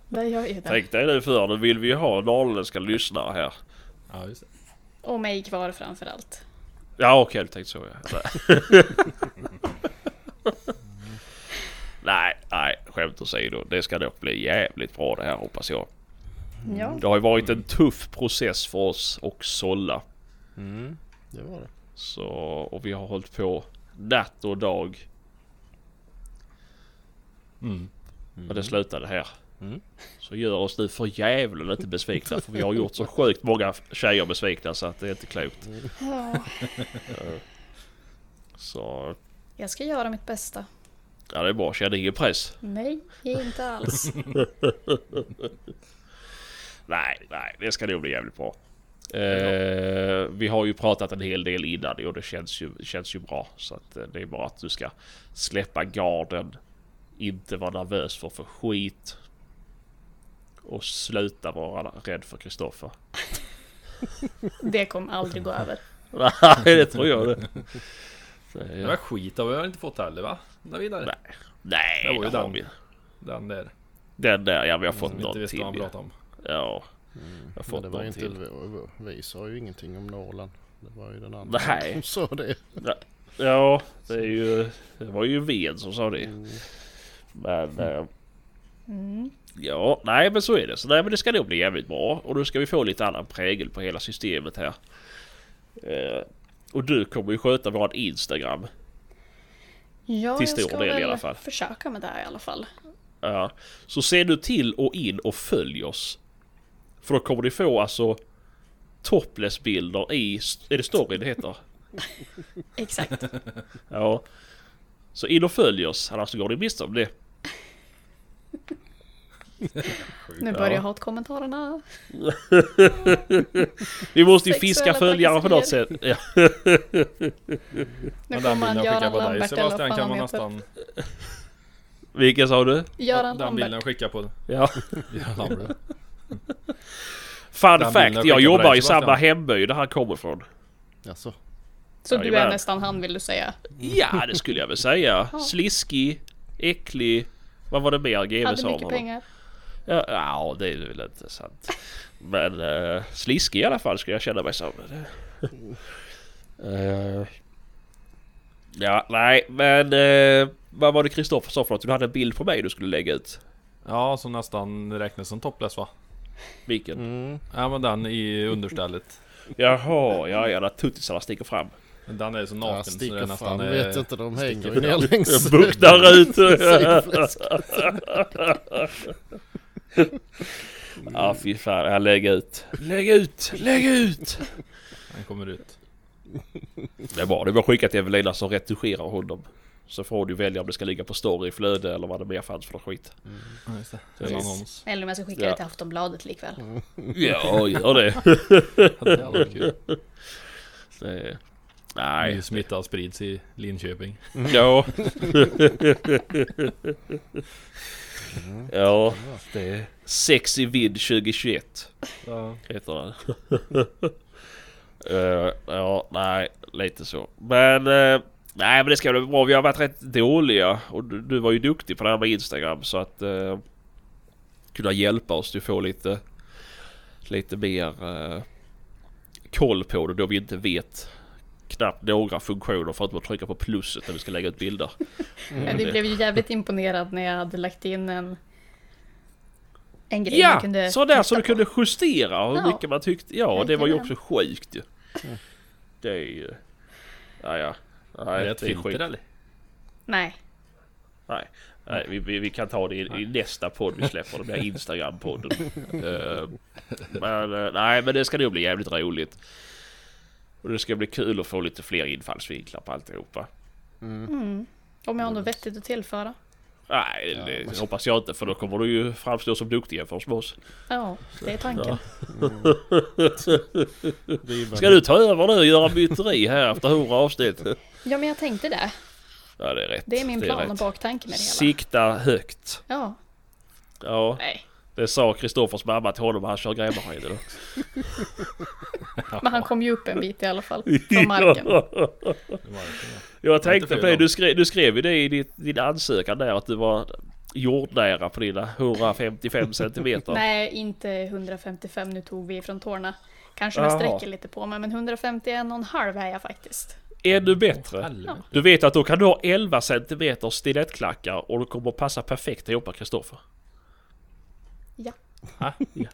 Där. Tänk dig nu för nu vill vi ju ha norrländska lyssnare här. Ja just det. Och mig kvar framför allt. Ja okej, du tänkte så ja. [laughs] nej, nej, skämt åsido. Det ska nog bli jävligt bra det här hoppas jag. Ja. Det har ju varit en tuff process för oss och sålla. Mm. Det var det. Så, och vi har hållit på natt och dag. Mm. Och det slutade här. Mm. Så gör oss nu för djävulen inte besvikna. För vi har gjort så sjukt många tjejer besvikna så att det är inte klokt. ja. [laughs] Så, Jag ska göra mitt bästa. Ja det är bra. Känn ingen press. Nej, inte alls. [laughs] Nej, nej, det ska nog bli jävligt bra. Eh, vi har ju pratat en hel del innan och det känns ju, känns ju bra. Så att eh, det är bara att du ska släppa garden. Inte vara nervös för för skit. Och sluta vara rädd för Kristoffer. Det kommer aldrig gå över. [laughs] Nej, det tror jag det. Det var skit har vi inte fått heller va? Vidare. Nej, nej Det var ju det den. vi. Den där. Den där, ja vi har Som fått vi inte någon till. han Ja, pratade om. ja jag har fått det var någon inte, till. vi, vi sa ju ingenting om Norrland. Det var ju den andra Nej. som sa det. Ja, det är ju... Det var ju Ven som sa det. Mm. Men... eh, Mm. Ja, nej men så är det. Så nej men det ska nog bli jävligt bra. Och då ska vi få lite annan prägel på hela systemet här. Eh, och du kommer ju sköta våran Instagram. Ja, Till jag stor ska del i väl alla fall. försöka med det här i alla fall. Ja. Så se nu till och in och följ oss. För då kommer ni få alltså topless-bilder i... Är det story det heter? [laughs] Exakt. Ja. Så in och följ oss, annars går ni miste om det. [laughs] Nu börjar hatkommentarerna. [laughs] Vi måste ju fiska följare på något sätt. Ja. Nu jag skickade Göran på dig Lambert Sebastian kan man nästan... Vilken sa du? Göran Den bilden jag skickade på Ja. Göran. [laughs] Fun Den fact, jag jobbar i samma hemby där han kommer ifrån. Alltså, Så du är nästan han vill du säga. Ja, det skulle jag väl säga. [laughs] Sliskig, äcklig. Vad var det mer GW Hade sa om mycket pengar. Ja, ja, det är väl inte sant. Men uh, sliskig i alla fall skulle jag känna mig som. Eh, ja, nej, men uh, vad var det Kristoffer sa för något? Du hade en bild på mig du skulle lägga ut. Ja, som nästan räknas som topless va? Vilken? mm. Ja men den i understället. Jaha, ja, ja, där tuttisarna sticker fram. Men Den är så naken jag så det är sticker nästan... eh, Vet inte, de hänger ju ner [laughs] längs... Buktar ut! [laughs] [laughs] [laughs] Ja, fy fan. Ja, lägg ut. Lägg ut! Lägg ut! Den kommer ut. Det är bra. Det är bara att skicka till Evelina som retuscherar honom. Så får du välja om det ska ligga på story, flöde eller vad det mer fanns för skit. Ja just det. Det. Eller om jag ska skicka Ja. det till Aftonbladet likväl. [laughs] Ja, gör det. Det hade varit kul. [laughs] det nej. Ny smitta sprids i Linköping. Ja. Ja, det är Sexy Vid 2021 Ja. heter den. Eh, ja, nej, lite så. Men, eh, nej men det ska bli bra. Vi har varit rätt dåliga och du, du var ju duktig på det här med Instagram så att uh, kunna hjälpa oss till att få lite, lite mer eh, koll på det då vi inte vet knappt några funktioner förutom att trycka på plusset när vi ska lägga ut bilder. [laughs] Men vi blev ju jävligt imponerade när jag hade lagt in en, en grej man Ja, kunde sådär så du kunde justera hur Ja. mycket man tyckte. Ja, det var ju också sjukt ju. Det är ju... Ja, ja. Nej, Är det det är skit. filter eller? Nej, Nej, nej vi, vi, vi kan ta det i, i nästa podd vi släpper, det blir [laughs] Instagram-podden. [laughs] Eh, men eh, nej, men det ska nog bli jävligt roligt. Och det ska bli kul att få lite fler infallsvinklar på alltihopa. mm. om jag har något vettigt att tillföra. Nej, det hoppas jag inte för då kommer du ju framstå som duktig jämfört med oss. Ja, det är tanken. Riva Ska du ta över nu och göra myteri här efter 100 avsnitt? Ja, men jag tänkte det. Ja, det är rätt. Det är min plan rätt. och baktanke med det hela. Sikta högt. Ja, Ja, nej. Det sa Kristoffers mamma till honom när han kör grävmaskin. eller? [laughs] Men han kom ju upp en bit i alla fall. [laughs] Från marken. Jag tänkte på det, du skrev, du skrev ju det i ditt, din ansökan där att du var jordnära på dina 155 centimeter. [laughs] Nej, inte 155. Nu tog vi från tårna. Kanske Jaha. sträcker lite på mig, men 151,5 är jag faktiskt. Ännu bättre. Du vet att då kan du ha 11 centimeter stilettklackar och det kommer att passa perfekt ihop med Kristoffer. Ja. [laughs]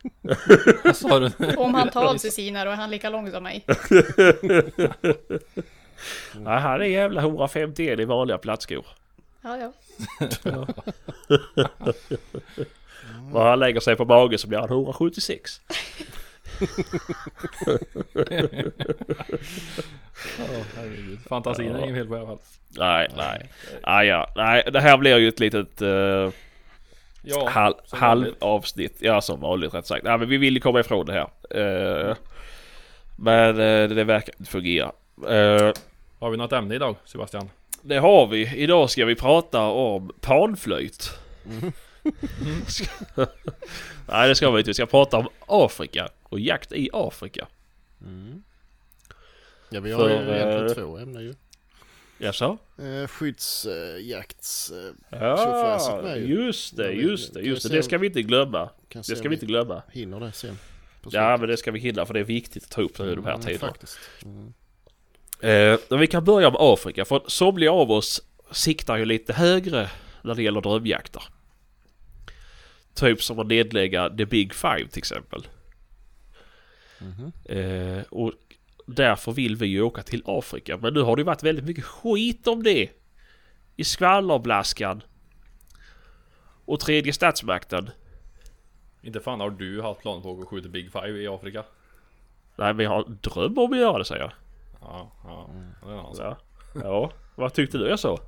Vad sa du? Om han tar av sig sina då är han lika lång som mig. [laughs] Nej, han är jävla 151 i vanliga plattskor. Ja, ja. [laughs] Och han lägger sig på mage så blir han 176. Ja, herregud. Fantasin är inget fel på i alla fall. Nej, nej. Ah, ja, nej, det här blir ju ett litet uh, Ja, halv, som vanligt. halvavsnitt. Ja, som vanligt rätt sagt. Nej, men vi vill ju komma ifrån det här. Eh, men eh, det verkar inte fungera. Eh, Har vi något ämne idag Sebastian? det har vi. Idag ska vi prata om panflöjt. Ska- Nej, det ska vi inte. Vi ska prata om Afrika och jakt i Afrika. Ja vi har För, ju egentligen två ämnen ju. Jaså? Eh, skyddsjakts... Eh, med ju. just det, just det, just det. Det ska vi inte glömma. Det ska vi inte glömma. Hinner det sen. Ja, men det ska vi hinna för det är viktigt att ta upp nu i de här Mm, tiderna. Mm. Eh, men vi kan börja med Afrika för somliga av oss siktar ju lite högre när det gäller drömjakter. Typ som att nedlägga The Big Five till exempel. Mhm. Eh, och därför vill vi ju åka till Afrika. Men nu har det ju varit väldigt mycket skit om det. I skvallerblaskan. Och tredje statsmakten. Inte fan har du haft plan på att skjuta Big Five i Afrika? Nej men jag har dröm om att göra det säger jag. Ja, ja. Det är sak. Ja. ja. Vad tyckte du jag sa?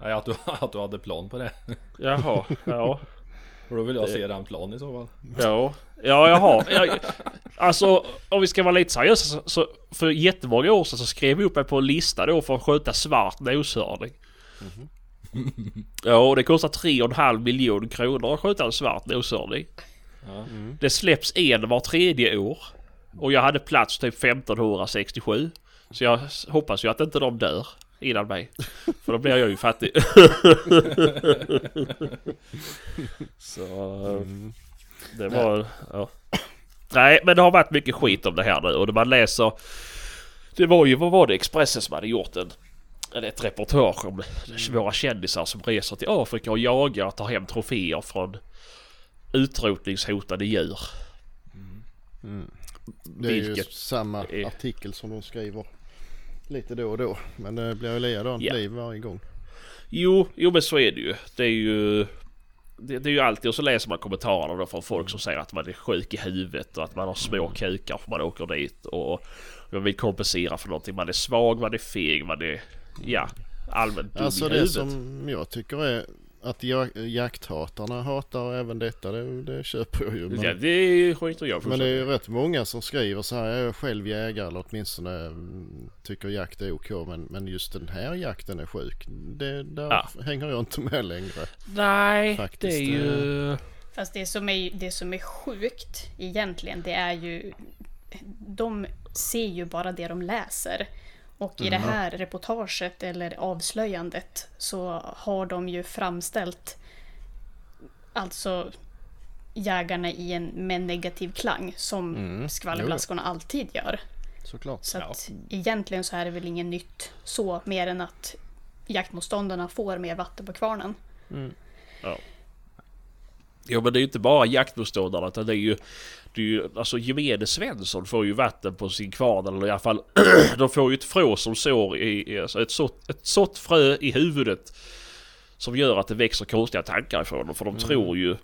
Nej, att du, [laughs] att du hade plan på det. Jaha, ja. Och då vill jag se den planen i så fall. Ja, ja jag har. Jag, alltså om vi ska vara lite seriösa så, så för jättemånga år sedan så skrev vi upp mig på en lista då för att skjuta svart noshörning. Ja och det kostar 3,5 miljoner kronor att skjuta en svart noshörning. Ja. Det släpps en var tredje år. Och jag hade plats typ 1567. Så jag hoppas ju att inte de dör innan mig. För då blir jag ju fattig. [laughs] så Mm. det var... Ja. Nej men det har varit mycket skit om det här nu och när man läser... Det var ju, vad var det, Expressen som hade gjort en... en- Ett reportage om våra kändisar som reser till Afrika och jagar och tar hem troféer från utrotningshotade djur. Det är ju Vilket samma är- artikel som de skriver lite då och då. Men det blir ju likadant Ja. liv varje gång. Jo, jo men så är det ju. Det är ju... Det, det är ju alltid och så läser man kommentarerna då från folk som säger att man är sjuk i huvudet och att man har små kukar för man åker dit och man vill kompensera för någonting. Man är svag, man är feg, man är... Ja, allmänt dum Alltså i det huvudet. som jag tycker är att jak- jakthatarna hatar även detta. Det, det köper jag ju. Men, Ja, det skiter jag men det är ju rätt många som skriver så här. Jag är själv jägare eller åtminstone mm, tycker jakt är ok. Men, men just den här jakten är sjuk. Det, där Ja. hänger jag inte med längre. Nej, Faktiskt, det är ju... Fast det som är, det som är sjukt egentligen, det är ju... De ser ju bara det de läser. Och i det här reportaget eller avslöjandet så har de ju framställt alltså jägarna i en med negativ klang som skvallerblaskorna alltid gör. Såklart. Så Ja. att egentligen så är det väl inget nytt så, mer än att jaktmotståndarna får mer vatten på kvarnen. Jo men det är ju inte bara jaktmotståndarna utan det är ju... Det är ju alltså gemene Svensson får ju vatten på sin kvarn eller i alla fall... [clears throat] de får ju ett frå som sår i... Alltså ett sått, ett sått frö i huvudet. Som gör att det växer konstiga tankar ifrån dem för de tror ju...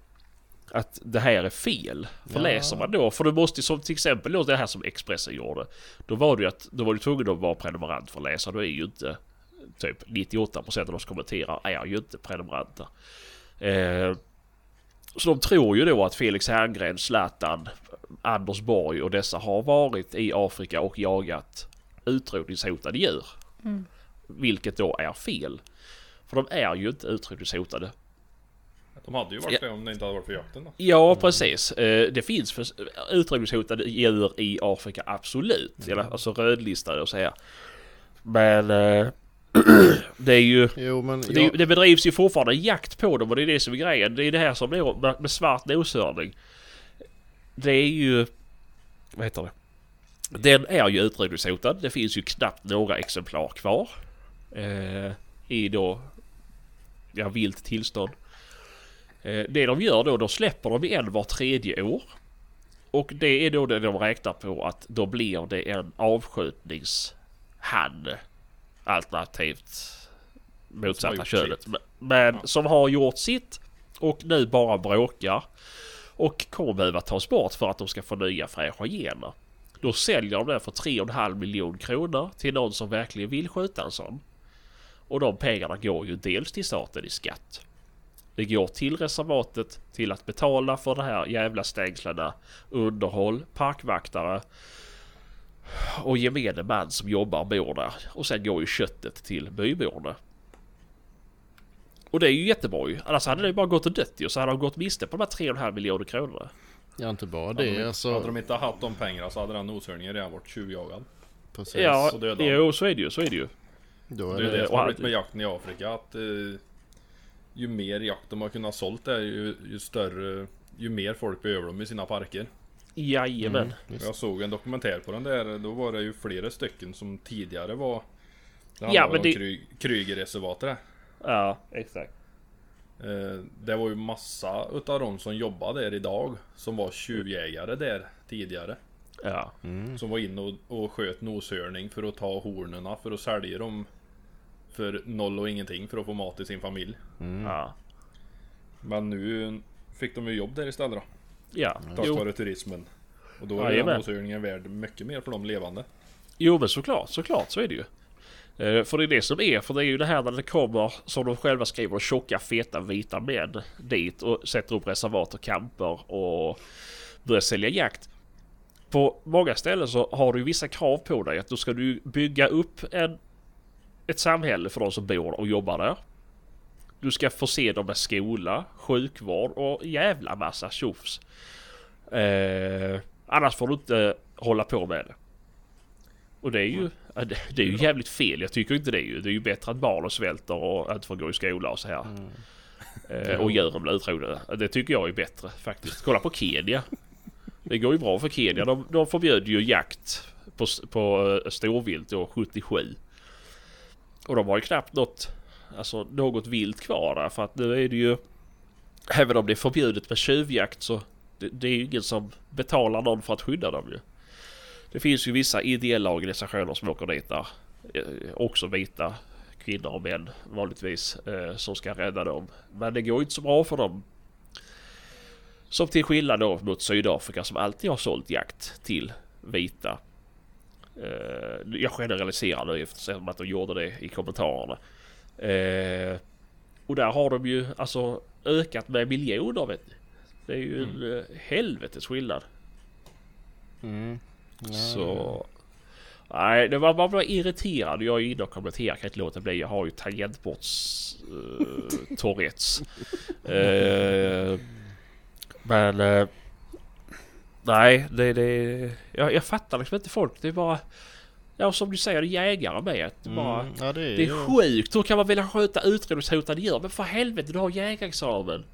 Att det här är fel. För Ja. läser man då, för du måste som till exempel då det här som Expressen gjorde. Då var ju att, då var du tvungen att vara prenumerant för att läsa. Då är ju inte... Typ 98% av de som kommenterar är ju inte prenumeranter. Eh, så de tror ju då att Felix Herngren, Zlatan, Anders Borg och dessa har varit i Afrika och jagat utrotningshotade djur. Vilket då är fel. För de är ju inte utrotningshotade. De hade ju varit Ja. det om det inte hade varit för jakten då. Ja, precis. Eh, Det finns för utrotningshotade djur i Afrika, absolut. Eller, alltså rödlistade och så här. Men eh, [clears throat] det är ju... Jo men Det, jag, det bedrivs ju fortfarande jakt på dem och det är det som är grejen. Det är det här som är med, svart noshörning. Det är ju... Vad heter det? Den är ju utrotningshotad. Det finns ju knappt några exemplar kvar. Eh, I då... Ja, vilt tillstånd. Eh, det de gör då, då släpper de en var tredje år. Och det är då det de räknar på att då blir det en avskjutningshann. Alternativt motsatta könet. Men, men som har gjort sitt och nu bara bråkar. Och kommer behöva tas bort för att de ska få nya fräscha gener. Då säljer de den för 3,5 miljon kronor till någon som verkligen vill skjuta en sån. Och de pengarna går ju dels till staten i skatt. Det går till reservatet till att betala för de här jävla stängslarna, underhåll, parkvaktare och gemene man som jobbar bor där. Och sen går ju köttet till byborna. Och det är ju jättebra ju. Annars hade det ju bara gått och dött ju. Så hade de gått miste på de här 3,5 miljoner kronorna. ja, inte bara Hade, det de, alltså. hade de inte haft de pengarna så hade den noshörningen redan varit tjuvjagad. Precis. Ja, döda. jo så är det ju. Så är det ju. Då Det är är det, det som har blivit med jakten i Afrika att eh, ju mer jakt de har kunnat sålt där ju, ju större Ju mer folk behöver de i sina parker. Jajamän. just, Jag såg en dokumentär på den där, då var det ju flera stycken som tidigare var Det Ja, men om det- Kry- Krygerreservatet Ja, exakt. eh, Det var ju massa utav de som jobbar där idag Som var tjuvjägare där tidigare Ja. mm, Som var inne och, och sköt noshörning för att ta hornerna för att sälja dem För noll och ingenting för att få mat till sin familj mm. Ja. Men nu fick de ju jobb där istället då Ja. Tack vare turismen Och då är Jajamän. den noshörningen värd mycket mer för de levande jo men såklart, såklart så är det ju. Eh, för det är det som är, för det är ju det här när det kommer, som de själva skriver, tjocka feta vita män dit och sätter upp reservat och camper och börjar sälja jakt. På många ställen så har du vissa krav på dig att då ska du bygga upp en, ett samhälle för de som bor och jobbar där. Du ska förse dem med skola, sjukvård och jävla massa tjofs. Eh, annars får du inte hålla på med det. Och det är ju, det, är ju jävligt fel. Jag tycker inte det är ju. Det är ju bättre att barnen svälter och inte får gå i skola och så här. Eh, och djuren blir utrotade. Det tycker jag är bättre faktiskt. Kolla på Kenya. Det går ju bra för Kenya. De, de förbjöd ju jakt på, på eh, storvilt då 77. Och de har ju knappt något, alltså något vilt kvar där. För att nu är det ju, även om det är förbjudet med tjuvjakt så det, det är ju ingen som betalar någon för att skydda dem ju. Det finns ju vissa ideella organisationer som åker dit där. eh, Också vita kvinnor och män vanligtvis. Eh, som ska rädda dem. Men det går ju inte så bra för dem. Som till skillnad då mot Sydafrika som alltid har sålt jakt till vita. Eh, jag generaliserar nu eftersom att de gjorde det i kommentarerna. Eh, och där har de ju alltså ökat med miljoner vet ni. Det är ju en eh, helvetes skillnad. Mm. Så... Nej, det var bara bara irriterad. Jag är inne och kommenterar, kan inte låta bli. Jag har ju tangentbords... Uh, [laughs] Tourettes. Eh, men... eh, nej, det... det jag, jag fattar liksom inte folk. Det är bara... Ja, som du säger, jägare med. Det är, bara, Mm. Ja, det är, det är ju- sjukt. Hur kan man vilja skjuta utrotningshotade djur? Men för helvete, du har jägarexamen.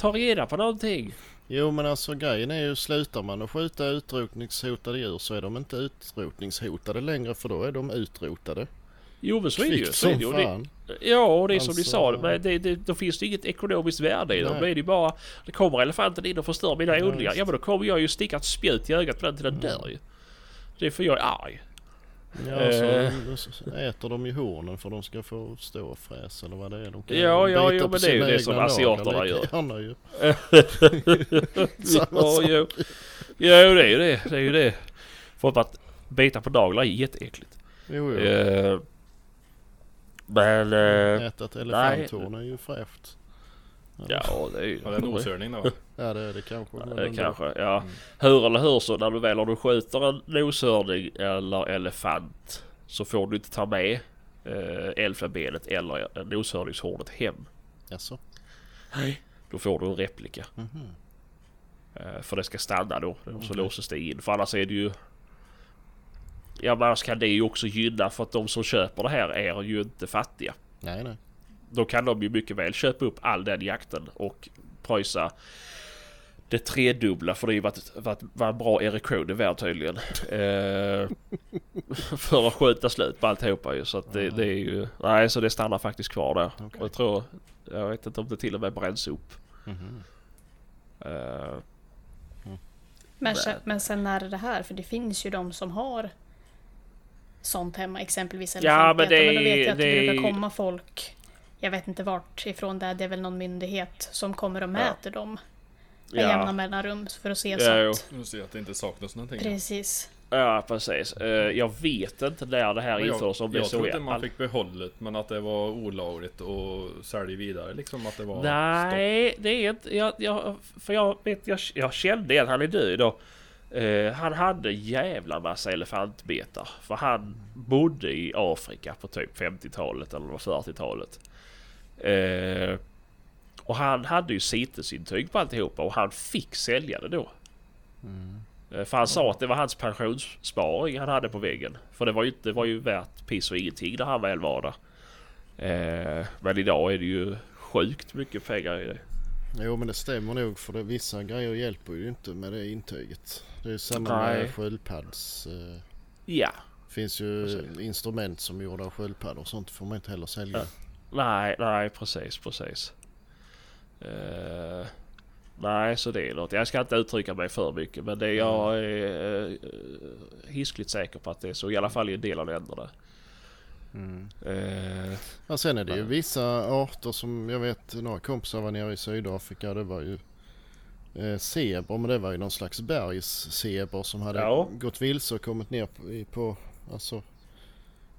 Ta reda på någonting. Jo men alltså grejen är ju slutar man att skjuta utrotningshotade djur så är de inte utrotningshotade längre för då är de utrotade. Jo men så är det ju. Så är som det ju. Fan. ja och det är som ni Alltså- sa, men det, det, då finns det inget ekonomiskt värde i dem. Då är det bara... Det kommer elefanten in och förstör mina Ja, odlingar. Ja men då kommer jag ju sticka ett spjut i ögat på den till den dör ju. Det är för jag är arg. Ja, så, Eh. så äter de ju hornen för de ska få stå och fräsa eller vad det är. De kan Ja, ja, jo, men det är ju det som asiaterna gör. gärna ju. [laughs] Ja, jo. jo, det är ju det. Det är ju det. För att bita på naglar är jätteäckligt. Jo, jo. Eh, men... Eh, Äta ett elefanthorn är ju fräscht. Ja, det är ju... Ja, det är en noshörning då. [laughs] Ja det är det kanske. Eh, ändå. kanske, ja. Hur eller hur så när du väl om du skjuter en noshörning eller elefant så får du inte ta med eh, elfenbenet eller noshörningshornet hem. Jaså? Nej. Då får du en replika. Mhm. Eh, för det ska stanna då. Och så Okej. låses det in. För annars är det ju... Ja men annars kan det ju också gynna för att de som köper det här är ju inte fattiga. Nej nej. Då kan de ju mycket väl köpa upp all den jakten och pröjsa det tredubbla för det har ju en bra erektion i världen tydligen. [laughs] Eh, för att skjuta slut på alltihopa ju. Så att det, det är ju... Nej så det stannar faktiskt kvar där. Okej. Och jag tror... Jag vet inte om det till och med bränns upp. Mhm. Eh, Men, sen- men sen är det det här, för det finns ju de som har sånt hemma, exempelvis Ja, men det Men då vet jag är- att det, det är- brukar komma folk, jag vet inte vart ifrån det är, det är väl någon myndighet som kommer och mäter dem med Ja. jämna mellanrum för att se Ja, så jo. att... Ser att det inte saknas någonting. Precis. Ja precis. Eh, jag vet inte när det här jag, införs om det jag så tror är. inte man fick behållet men att det var olagligt och sälja vidare liksom att det var stopp. Nej, det är inte... Jag, jag, för jag vet, jag, jag kände att han är död då. Eh, han hade jävla massa elefantbetar. För han bodde i Afrika på typ 50-talet eller 40-talet. Eh, och han hade ju CITES-intyg på alltihopa och han fick sälja det då. Eh, För han sa att det var hans pensionssparing han hade på väggen. För det var ju, det var ju värt piss och ingenting när han väl var där. Eh, men idag är det ju sjukt mycket pengar i det. Jo men det stämmer nog för det, vissa grejer hjälper ju inte med det intyget. Det är ju samma Nej. med sköldpadds... Eh, Ja. finns ju instrument som är gjorda av sköldpaddor och sånt får man inte heller sälja. Ja. Nej, nej precis, precis. Eh, nej, så det är något. Jag ska inte uttrycka mig för mycket men det jag är uh, hiskligt säker på att det är så. I alla fall i en del av länderna. Mm. Eh, Ja, sen är det ju vissa arter som jag vet några kompisar var nere i Sydafrika. Det var ju eh, zebra men det var ju någon slags bergszebra som hade Ja. gått vilse och kommit ner på, på alltså,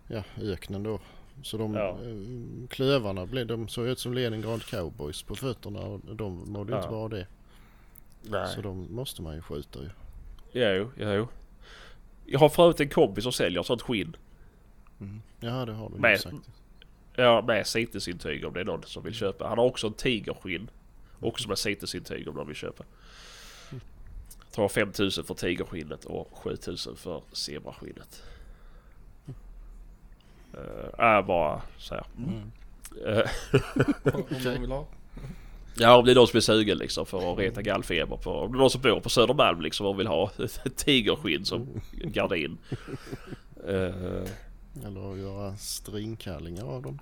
ja, öknen då. Så de Ja. eh, klövarna blev, de såg ut som Leningrad cowboys på fötterna och de mådde ju inte Ja. bra det. nej. Så de måste man ju skjuta ju. Jo, jo. Jag har för övrigt en kompis som säljer sånt skinn. Mm. Ja det har du ju sagt. Ja, med CITES-intyg om det är någon som vill köpa. Han har också en tigerskinn. Också med CITES-intyg om någon vill köpa. Jag tror 5000 för tigerskinnet och 7000 för zebraskinnet. Uh, äh, bara så här. Mm. Eh, Om de vill ha. ja, om det är någon som är sugen liksom för att reta gallfeber på. Om det är någon som bor på Södermalm liksom och vill ha [laughs] ett tigerskinn som gardin. Eh, Eller att göra stringkallingar av dem.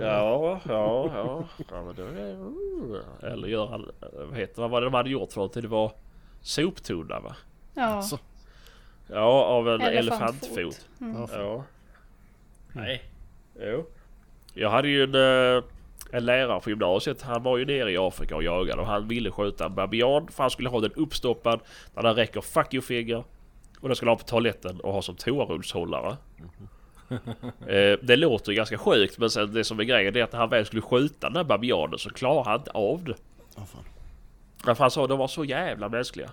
Ja, ja, ja. ja men det är, eller göra, vad heter vad var det de hade gjort för någonting? Det var soptunna va? Ja, Så. Ja, av en Elefantfot. elefantfot. Mm. Ja. Nej. Jo. Jag hade ju en, eh, en lärare på gymnasiet. Han var ju nere i Afrika och jagade och han ville skjuta en babian för han skulle ha den uppstoppad där den räcker fuck you finger. Och den skulle ha på toaletten och ha som toarullshållare. [laughs] Eh, det låter ju ganska sjukt men sen det som är grejen är att när han väl skulle skjuta den här babianen så klarade han inte av det. Ja, fan. Därför han sa de var så jävla mänskliga.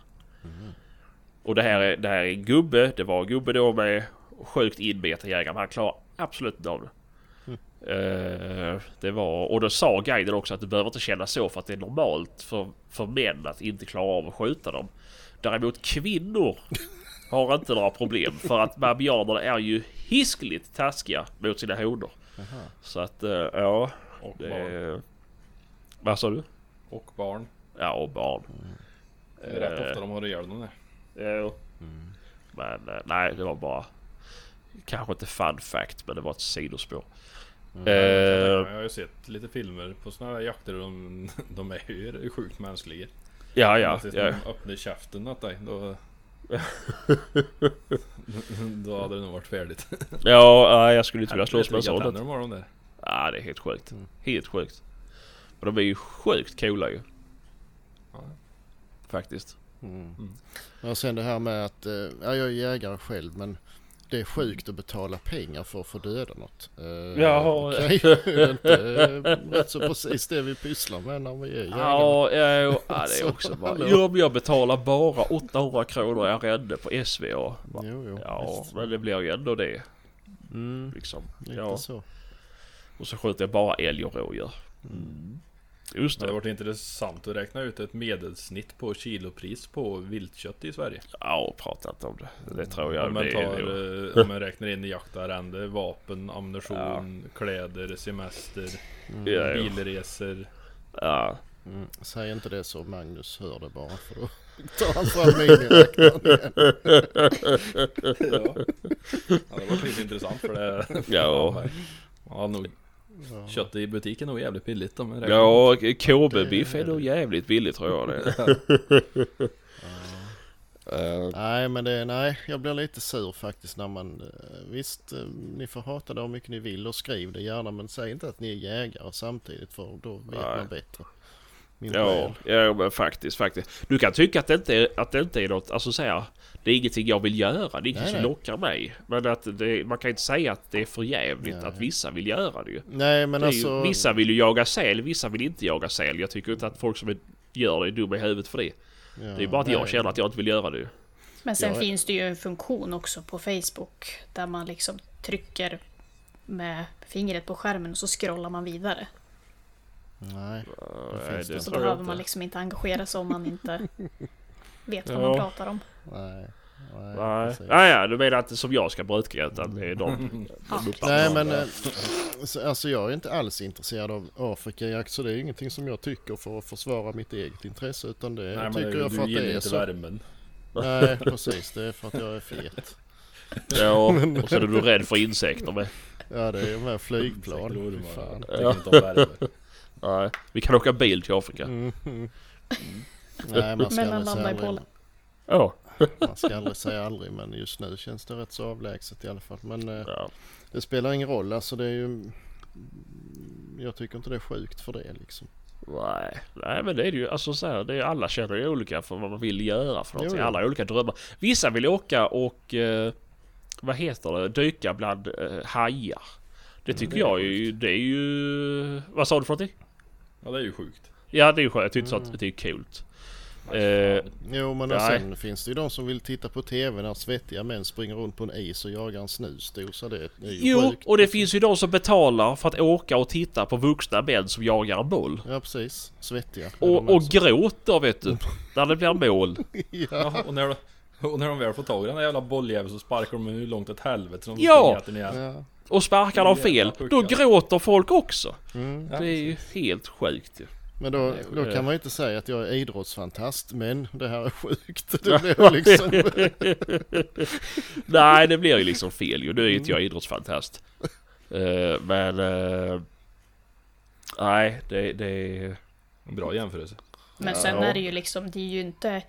Och det här, är, det här är en gubbe. Det var en gubbe då med sjukt inbeten jägare. Men han klarar absolut inte av det. Eh, det var, och då sa guiden också att det behöver inte kännas så för att det är normalt för, för män att inte klara av att skjuta dem. Däremot kvinnor har inte några problem för att babianerna är ju hiskligt taskiga mot sina honor. Så att eh, ja, Och det barn. Vad sa du? Och barn. Ja, och barn. Det är rätt ofta de har ihjäl dem det. Jo. Men eh, nej, det var bara... Kanske inte fun fact, men det var ett sidospår. Jag Eh, har ju sett lite filmer på såna här jakter de, [laughs] de är ju sjukt mänskliga. ja, Ja. Tills ja. de öppnar käften åt dig. Då... [laughs] då hade det nog varit färdigt. Ja, jag skulle inte vilja slåss med en sån. de har de där. Ja, det är helt sjukt. Helt sjukt. Och de är ju sjukt coola ju. Ja. Faktiskt. Och sen det här med att, eh, ja, jag är jägare själv men det är sjukt att betala pengar för att få döda något. Eh, Jaha. [laughs] är det inte eh, rätt så precis det vi pysslar med när vi är jägare? Ja, ja, ja, det är [laughs] också bara... hallå. Jo, men jag betalar bara 800 kronor i arrende på SVA. Bara, Jo, jo, Ja, visst. men det blir ju ändå det. Mm, Liksom. Ja. så. Och så skjuter jag bara älg och rådjur. Just Det hade det. varit intressant att räkna ut ett medelsnitt på kilopris på viltkött i Sverige. Ja, prata inte om det. Det tror jag Om man, det tar, nog. eh, om man räknar in jaktarrende, vapen, ammunition, kläder, semester, Ja, ja. bilresor. Ja. Mm. Säg inte det så Magnus hör det bara för då [laughs] tar han fram miniräknaren igen. [laughs] Ja. ja, det var lite intressant för det. Ja. Ja, nog. Köttet i butiken är nog jävligt billigt om. Ja, KB-biff är nog jävligt billigt tror jag det. Eh, [laughs] Nej men det, nej jag blir lite sur faktiskt när man, eh, visst eh, ni får hata det hur mycket ni vill och skriv det gärna men säg inte att ni är jägare samtidigt för då vet Nej. man bättre. Min Ja, själ. ja men faktiskt, faktiskt. Du kan tycka att det inte är, att det inte är något, alltså så här, det är ingenting jag vill göra, det är inget som lockar mig. Men att det, man kan inte säga att det är för jävligt Nej. att vissa vill göra det ju. Nej men Det alltså. ju vissa vill ju jaga säl, vissa vill inte jaga säl. Jag tycker inte att folk som är, gör det är dumma i huvudet för det. ja, Det är bara att jag nej. känner att jag inte vill göra det ju. Men sen Ja. finns det ju en funktion också på Facebook där man liksom trycker med fingret på skärmen och så scrollar man vidare. Nej. Nej, finns det det. Så jag behöver inte. man liksom inte engagera sig om man inte [laughs] vet vad Ja. man pratar om. Nej. Nej, Nej, ah, ja, du menar inte som jag ska bruka utan det är de, de uppfattar Nej det. men eh, så- alltså jag är inte alls intresserad av Afrikajakt så det är ingenting som jag tycker för att försvara mitt eget intresse utan det Nej, men tycker du, jag för att gillar det är inte så. värmen. Nej precis det är för att jag är fet. Ja, [laughs] och så är du rädd för insekter med. Ja det är med flygplan. Fan. Värme. Nej, vi kan åka bil till Afrika. Mm. mm. Nej man ska landar i. Polen. Ja. [laughs] Man ska aldrig säga aldrig men just nu känns det rätt så avlägset i alla fall. Men eh, ja. det spelar ingen roll alltså det är ju jag tycker inte det är sjukt för det liksom. Nej, nej men det är det ju. Alltså så här, det är, alla känner ju olika för vad man vill göra för någonting. Jo, jo. Alla har olika drömmar. Vissa vill åka och, eh, vad heter det, dyka bland eh, hajar. Det tycker det är jag är ju, det är ju... Vad sa du för någonting? Ja det är ju sjukt. Ja det är ju skönt. Jag tyckte så att det är coolt. Eh, Jo men sen finns det ju de som vill titta på TV när svettiga män springer runt på en is och jagar en snusdosa. Det är ju jo, sjukt. och det finns ju de som betalar för att åka och titta på vuxna män som jagar en boll. Ja precis, svettiga. Och, och gråter vet du. [laughs] När det blir mål. ja. Ja, och, när, och när de väl får tag i den där jävla bolljäveln så sparkar de hur långt åt helvete som Ja. den igen. Ja. Och sparkar de fel, då gråter folk också. Mm. Det är ju helt sjukt ju. Men då, är- då kan man ju inte säga att jag är idrottsfantast men det här är sjukt. [laughs] Det blir liksom... [laughs] Nej, det blir ju liksom fel ju. Nu är ju inte jag idrottsfantast. Eh, men... eh, nej, det, det... En bra jämförelse. Men sen Ja. är det ju liksom, det är ju inte,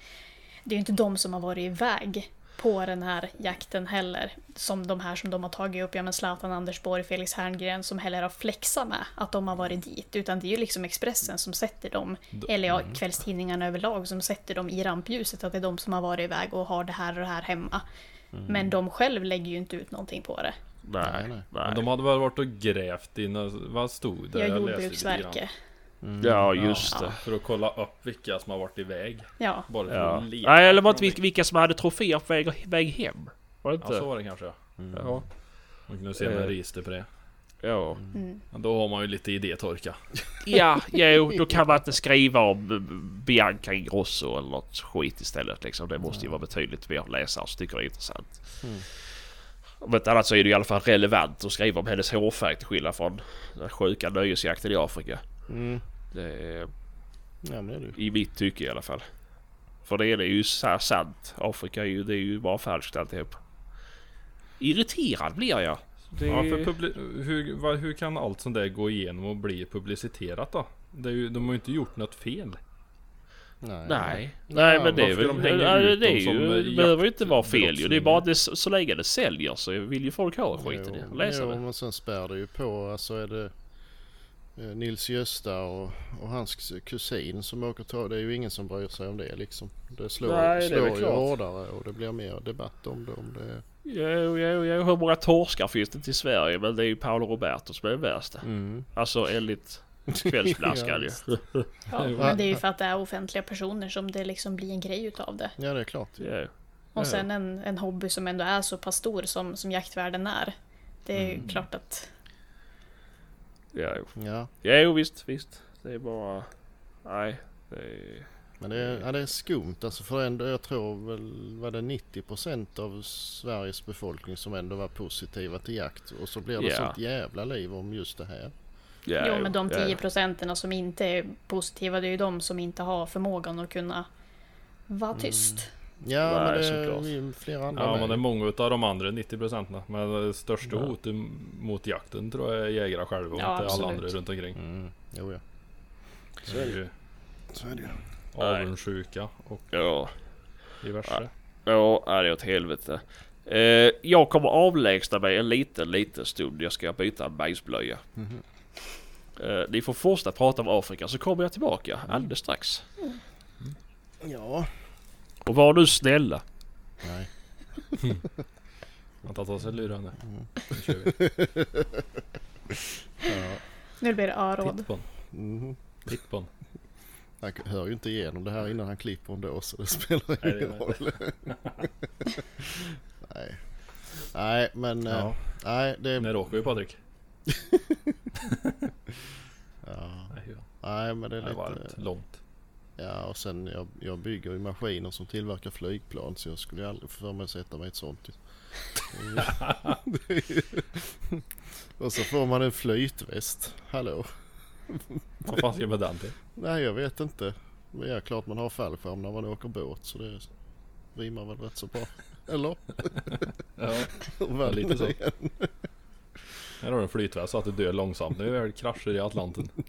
det är ju inte de som har varit iväg på den här jakten heller. Som de här som de har tagit upp, ja men Zlatan Anders Borg, Felix Herngren, som heller har flexat med att de har varit dit. Utan det är ju liksom Expressen som sätter dem, eller ja, kvällstidningarna överlag, som sätter dem i rampljuset. Att det är de som har varit iväg och har det här och det här hemma. Men de själv lägger ju inte ut någonting på det. Nej, Nej. Men de hade väl varit och grävt i, vad stod det? Ja, Jag läste lite Jordbruksverket. Grann. Ja, just Ja, det. För att kolla upp vilka som har varit iväg. Ja, Bara Ja. Nej, eller var det inte vilka som hade troféer på väg, väg hem? Var det Ja, inte? så var det kanske ja. Ja. Man kunde se med Eh. register på det. Ja. mm. Men då har man ju lite idétorka. Ja, jo, då kan [laughs] man inte skriva om Bianca Ingrosso eller något skit istället liksom. Det måste ju vara betydligt mer läsare som tycker det är intressant. Mm. Om inte annat så är det i alla fall relevant att skriva om hennes hårfärg till skillnad från den sjuka nöjesjakten i Afrika. Mm. Det är, Ja men det är det. I mitt tycke i alla fall. För det är det ju så här sant. Afrika är ju, det är ju bara falskt alltihop. Irriterad blir jag. Det... Ja, för hur, vad, hur kan allt sånt där gå igenom och bli publiciterat då? Det är ju, de har ju inte gjort något fel. Nej. Nej, nej men det är väl... de ut det, är ju, eh, det behöver ju inte vara fel ju. Det är bara att det, så länge det säljer så vill ju folk ha skiten. Jo. Läsa jo, det. men sen spär det ju på. Alltså är det eh, Nils Gösta och, och hans kusin som åker ta Det är ju ingen som bryr sig om det liksom. Det slår, Nej, det är ju klart. hårdare och det blir mer debatt om det. Om det Jo, jo, jo. Hur många torskar finns det till Sverige? Men det är ju Paolo Roberto som är den värsta. mm. Alltså enligt [laughs] kvällsflaskan ju. Ja, men det är ju för att det är offentliga personer som det liksom blir en grej utav det. Ja det är klart. Ja. Och sen en, en hobby som ändå är så pass stor som, som jaktvärlden är. Det är ju Mm. klart att... Ja, jo. Ja. ja, jo visst, visst. Det är bara... Nej, det är... Men det är, ja, det är skumt alltså för ändå, jag tror väl var det 90% av Sveriges befolkning som ändå var positiva till jakt och så blir det Ja. sånt jävla liv om just det här. Ja, jo, men de ja. 10 procenten som inte är positiva, det är ju de som inte har förmågan att kunna vara tyst. Ja men det är ju flera andra Ja med. men det är många utav de andra 90 procenten. Men det största Ja. hotet mot jakten tror jag är jägare själva och Ja, inte alla andra runt omkring. Mm. Jo ja. Det är ju Så är det ju. avundsjuka och Ja, diverse. ja, ja, det är åt helvete. Eh, jag kommer avlägsna mig en liten, liten stund. Jag ska byta en bajsblöja. Mhm. Eh, ni får fortsätta prata om Afrika så kommer jag tillbaka alldeles strax. Ja. Och var nu snälla. Nej. [laughs] Man tar av sig lurarna. Mm. Nu kör vi. Ja. Nu blir det A-råd. Titt på den. Mhm. På. Han hör ju inte igenom det här innan han klipper ändå så det spelar Nej, det ingen roll. [laughs] Nej. Nej men eh, Ja. nej det När åker vi Patrik? [laughs] ja, Nej, men det är Det är varmt, lite långt. Ja och sen jag, jag bygger ju maskiner som tillverkar flygplan så jag skulle ju aldrig få för mig att sätta mig i ett sånt. Det [laughs] [laughs] och så får man en flytväst. Hallå? Vad fan ska jag med den till? Nej jag vet inte. Men ja, klart man har fallskärm när man åker båt så det rimmar väl rätt så bra. Eller? Ja, lite så. det är. här har du en flytväst så att du dör långsamt. Det är väl krascher i Atlanten. [laughs]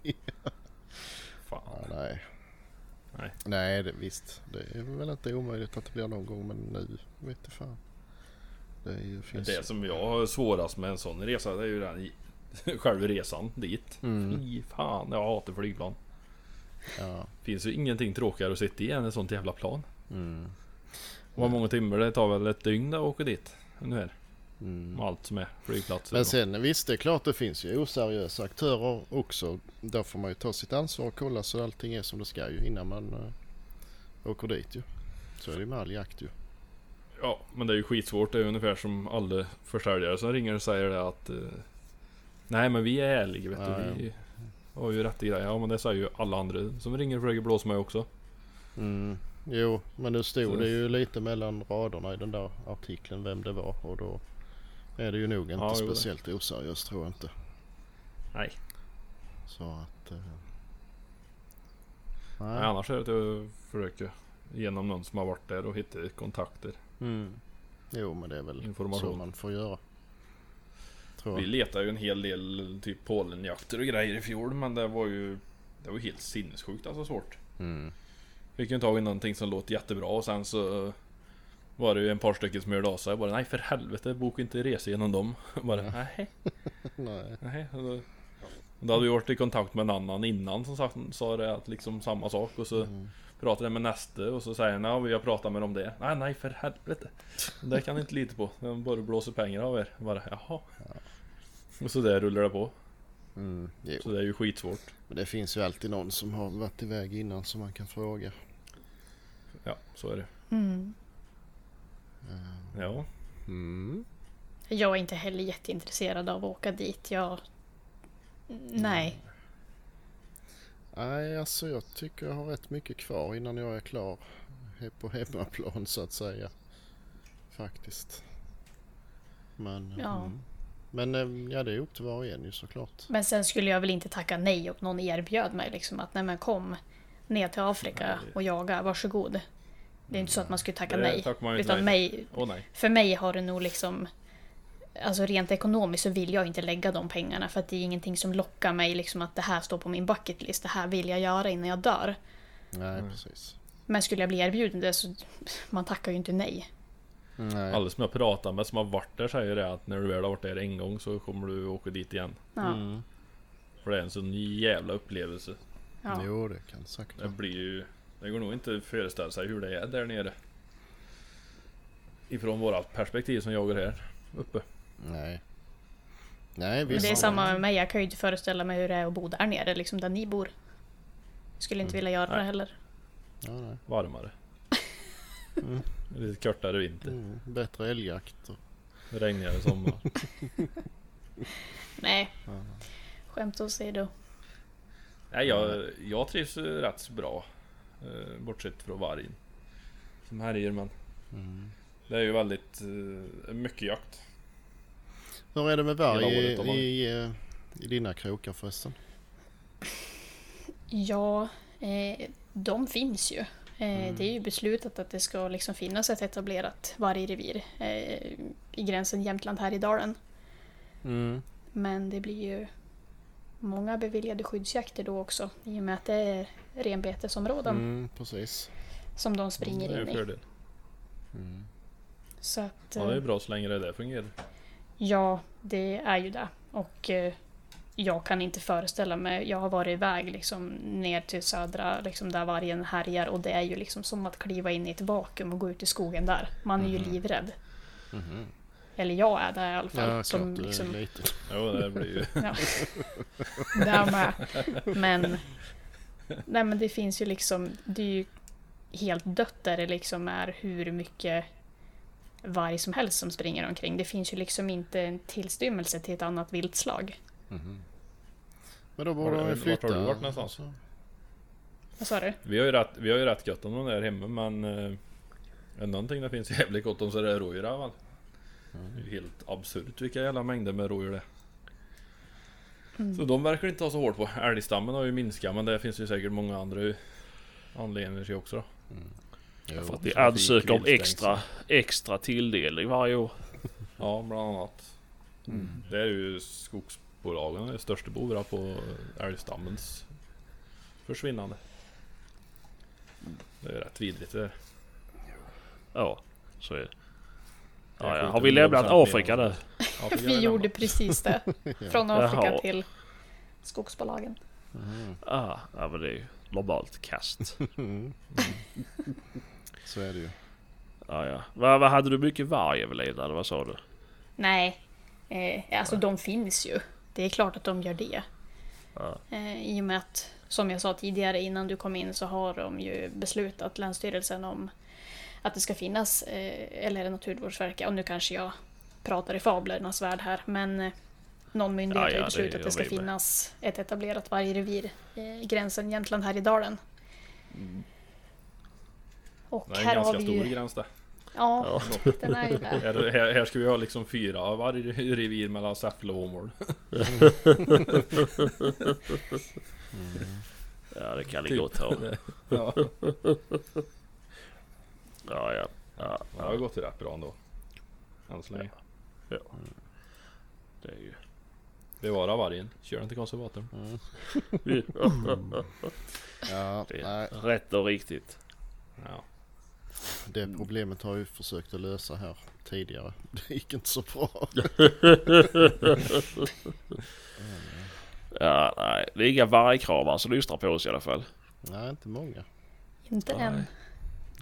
Fan. Ja, nej. Nej. Nej, det, visst. Det är väl inte omöjligt att det blir någon gång men nu vet fan. Det är ju, finns... Det som jag har svårast med en sån resa det är ju den [laughs] själva resan dit. Mm. Fy fan, jag hatar flygplan. Ja. Finns ju ingenting tråkigare att sitta i än ett sånt jävla plan. Mm. Vad många timmar det tar väl ett dygn att åka dit? Ungefär. Mm. Allt som är flygplatser. Men sen visst, det är klart det finns ju oseriösa aktörer också. Där får man ju ta sitt ansvar och kolla så allting är som det ska ju innan man uh, åker dit ju. Så är det ju med all jakt ju. Ja, men det är ju skitsvårt. Det är ungefär som alla försäljare som ringer och säger det att eh, Nej men vi är ärliga vet Ja, du. Vi har ju rätt i det. Ja men det säger ju alla andra som ringer och försöker blåsa mig också. Mm. Jo, men nu stod Så- det ju lite mellan raderna i den där artikeln vem det var och då är det ju nog inte Ja, det. speciellt oseriöst tror jag inte. Nej. Så att... Uh, Nej. Annars är det att jag försöker genom någon som har varit där och hitta kontakter. Mm. Jo men det är väl Information. så man får göra. Tror Vi letade ju en hel del typ Polenjakter och grejer i fjol men det var ju Det var ju helt sinnessjukt alltså svårt. Mm. Fick ju tag i någonting som låter jättebra och sen så Var det ju en par stycken som hörde av sig. Jag bara nej för helvete boka inte resa genom dem. Jag bara nej. Nej. [laughs] nej. Då, då hade vi varit i kontakt med en annan innan som sagt, sa det att liksom samma sak och så Mm. pratade jag med nästa och så säger han ja vi har pratat med dem det. Nej nej för helvete. Det kan ni inte lita på. De bara blåser pengar av er. Jag bara jaha. Och så där rullar det på. Mm. Så det är ju skitsvårt. Men det finns ju alltid någon som har varit iväg innan som man kan fråga. Ja så är det. Mm. Ja. Mm. Jag är inte heller jätteintresserad av att åka dit. Jag... Nej. Nej, alltså jag tycker jag har rätt mycket kvar innan jag är klar på hemmaplan så att säga. Faktiskt. Men, Ja. mm. Men eh, ja, det är upp till var och en ju såklart. Men sen skulle jag väl inte tacka nej om någon erbjöd mig liksom att nej men kom ner till Afrika Nej. och jaga, varsågod. Det är inte så att man skulle tacka Det nej. Utan nej mig, nej. för mig har det nog liksom... Alltså rent ekonomiskt så vill jag inte lägga de pengarna för att det är ingenting som lockar mig liksom att det här står på min bucket list. Det här vill jag göra innan jag dör. Nej, Mm. precis. Men skulle jag bli erbjuden det så... Man tackar ju inte nej. Nej. Alla som jag pratar med som har varit där säger det att när du väl har varit där en gång så kommer du åka dit igen. Ja. Mm. För det är en sån jävla upplevelse. ja. Jo, det kan säkert Det blir ju... Det går nog inte att föreställa sig hur det är där nere. Ifrån vårat perspektiv som jagar här uppe. Nej. Nej, Men visst. det är samma med mig. Jag kan ju inte föreställa mig hur det är att bo där nere, liksom där ni bor. Skulle inte vilja göra det Nej. heller. Ja, nej. Varmare. Mm. [laughs] Lite kortare vinter. Mm. Bättre älgjakt. och- Regnigare sommar. [laughs] Nej, Ja. skämt åsido. Nej, jag, jag trivs ju rätt bra. Eh, bortsett från vargen. Som härjer men Mm. det är ju väldigt eh, mycket jakt. Hur är det med varg i, man- i, eh, i dina krokar förresten? Ja, eh, de finns ju. Eh, Mm. Det är ju beslutat att det ska liksom finnas ett etablerat vargrevir eh, i gränsen Jämtland-Härjedalen. Mm. Men det blir ju många beviljade skyddsjakter då också i och med att det är renbetesområden Mm, precis. som de springer det är ju in i. Mm. Så att, Ja, det är eh, bra så länge det där fungerar. ja, det är ju det. Och eh, jag kan inte föreställa mig, jag har varit iväg liksom ner till södra, liksom där vargen härjar och det är ju liksom som att kliva in i ett vakuum och gå ut i skogen där. Man är ju Mhm. livrädd. Mhm. Eller jag är det i alla fall. Ja, som klart är liksom, liten. Jo, det blir ju... [laughs] ja. Där med. Men, nej men det finns ju liksom, det är ju helt dött där det liksom är hur mycket varg som helst som springer omkring. Det finns ju liksom inte en tillstymmelse till ett annat viltslag. Mhm. Men då Var- borde de ju vart har flytta. du varit någonstans? Vad sa du? Vi har ju rätt, vi har ju rätt gött om de där hemma men... Eh, är det någonting det finns jävligt gott om så är det rådjur i alla fall. Det är ju helt absurt vilka jävla mängder med rådjur det är. Mm. Så de verkar inte ta så hårt på. Älgstammen har ju minskat men det finns ju säkert många andra anledningar till också då. Jo. För att de ansöker om extra, extra tilldelning varje år. [laughs] Ja, bland annat. Mm. Det är ju skogsbolagen är största bovar på älgstammens försvinnande. Det är rätt vidrigt det där. Ja, så är det. Ja, ja. Har vi 100% lämnat Afrika nu? [laughs] Vi gjorde precis det. [laughs] Från Afrika till skogsbolagen. Mhm. Ah, ja, men det är ju normalt kast. [laughs] Mm. Så är det ju. Ja, ja. Vad, vad hade du mycket varg Evelina? Vad sa du? Nej, eh, alltså de finns ju. Det är klart att de gör det. Ja. Eh, I och med att, som jag sa tidigare innan du kom in, så har de ju beslutat, Länsstyrelsen, om att det ska finnas, eh, eller Naturvårdsverket, och nu kanske jag pratar i fablernas värld här, men eh, någon myndighet Ja, har ja, det beslutat att det ska med. finnas ett etablerat vargrevir i gränsen Jämtland-Härjedalen. Och Det är en här har ganska vi stor ju... gräns det. Ja, Ja. [laughs] den är ju det. Här, här, här ska vi ha liksom fyra vargrevir mellan Säffle och Åmål. [laughs] Ja, det kan det Typ. gott ha. [laughs] Ja, Ja, ja. ja, det har gått rätt bra ändå. Än så länge. ja. Det är ju... Bevara vargen, kör den till konservatorn. [laughs] Ja, Det nej, är rätt och riktigt. Ja. det problemet har ju försökt att lösa här tidigare. [laughs] Det gick inte så bra. [laughs] Ja, nej. Det är inga vargkramar som lyssnar på oss i alla fall. Nej, inte många. Inte Nej. än.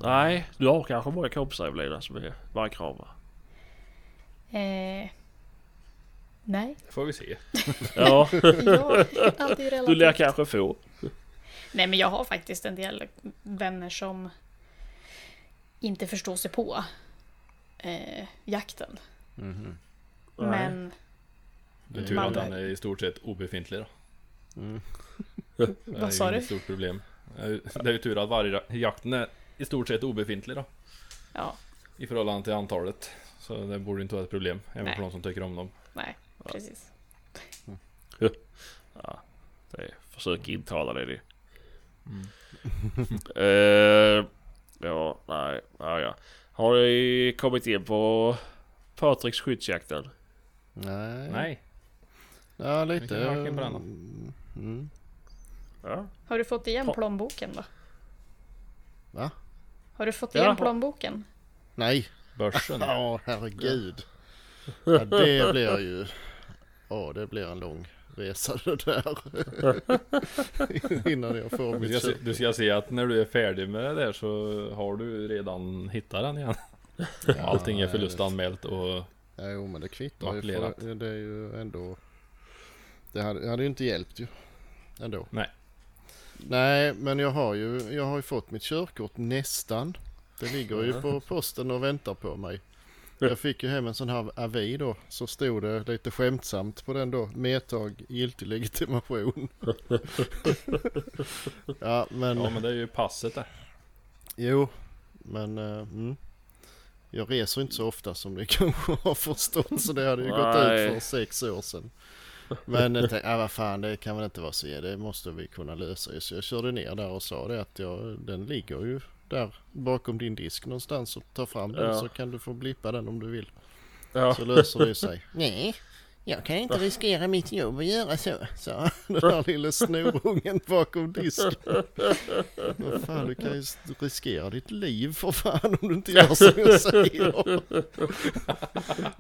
Nej, du har kanske många kompisar Evelina som är vargkramare. Eh, nej. Det får vi se. [laughs] Ja, Ja, allt är ju du lär relativt. kanske få. Nej men jag har faktiskt en del vänner som inte förstår sig på eh, jakten. Mhm. Nej. Men Det är tur att den är i stort sett obefintlig då. Mm. Det är Vad sa ju du? inget stort problem. Det är ju- Det är ju tur att vargjakten är i stort sett obefintlig då. ja, I förhållande till antalet. Så det borde inte vara ett problem. Även Nej. för de som tycker om dem. nej precis. Ja, det är, försök intala det. det. Mm. [laughs] Eh, Ja, nej, ja, ja. Har ni kommit in på Patriks skyddsjakten? Nej. Nej. Ja, lite. då. Mm. Ja. Har du fått igen plånboken då? Va? Har du fått Ja, igen har- plånboken? Nej. Börsen. [laughs] Ja, herregud. Ja, det blir ju... Ja, det blir en lång resa det där. [laughs] Innan jag får Du mitt ska, se, köp. du ska se att när du är färdig med det där så har du redan hittat den igen. Allting är förlustanmält och Ja, jo, men det kvittar ju. För det är ju ändå... Det hade, det hade ju inte hjälpt ju. Ändå. Nej. Nej, men jag har ju, jag har ju fått mitt körkort nästan. Det ligger ju på posten och väntar på mig. Jag fick ju hem en sån här avi då. Så stod det lite skämtsamt på den då. Medtag giltig legitimation. [laughs] ja, men... Ja men det är ju passet där. Jo, men eh, mm. jag reser inte så ofta som ni [laughs] kanske har förstått så det hade ju gått Nej. ut för sex år sedan. Men jag tänkte, ah, vad fan det kan väl inte vara så, det måste vi kunna lösa. Så jag körde ner där och sa det att jag, den ligger ju där bakom din disk någonstans och ta fram den Ja. så kan du få blippa den om du vill. Ja. Så löser det sig. [laughs] Nej, jag kan inte riskera mitt jobb och göra så, sa [laughs] den där lille snorungen bakom disken. [laughs] Vad fan, du kan ju riskera ditt liv för fan om du inte gör som jag [laughs] säger.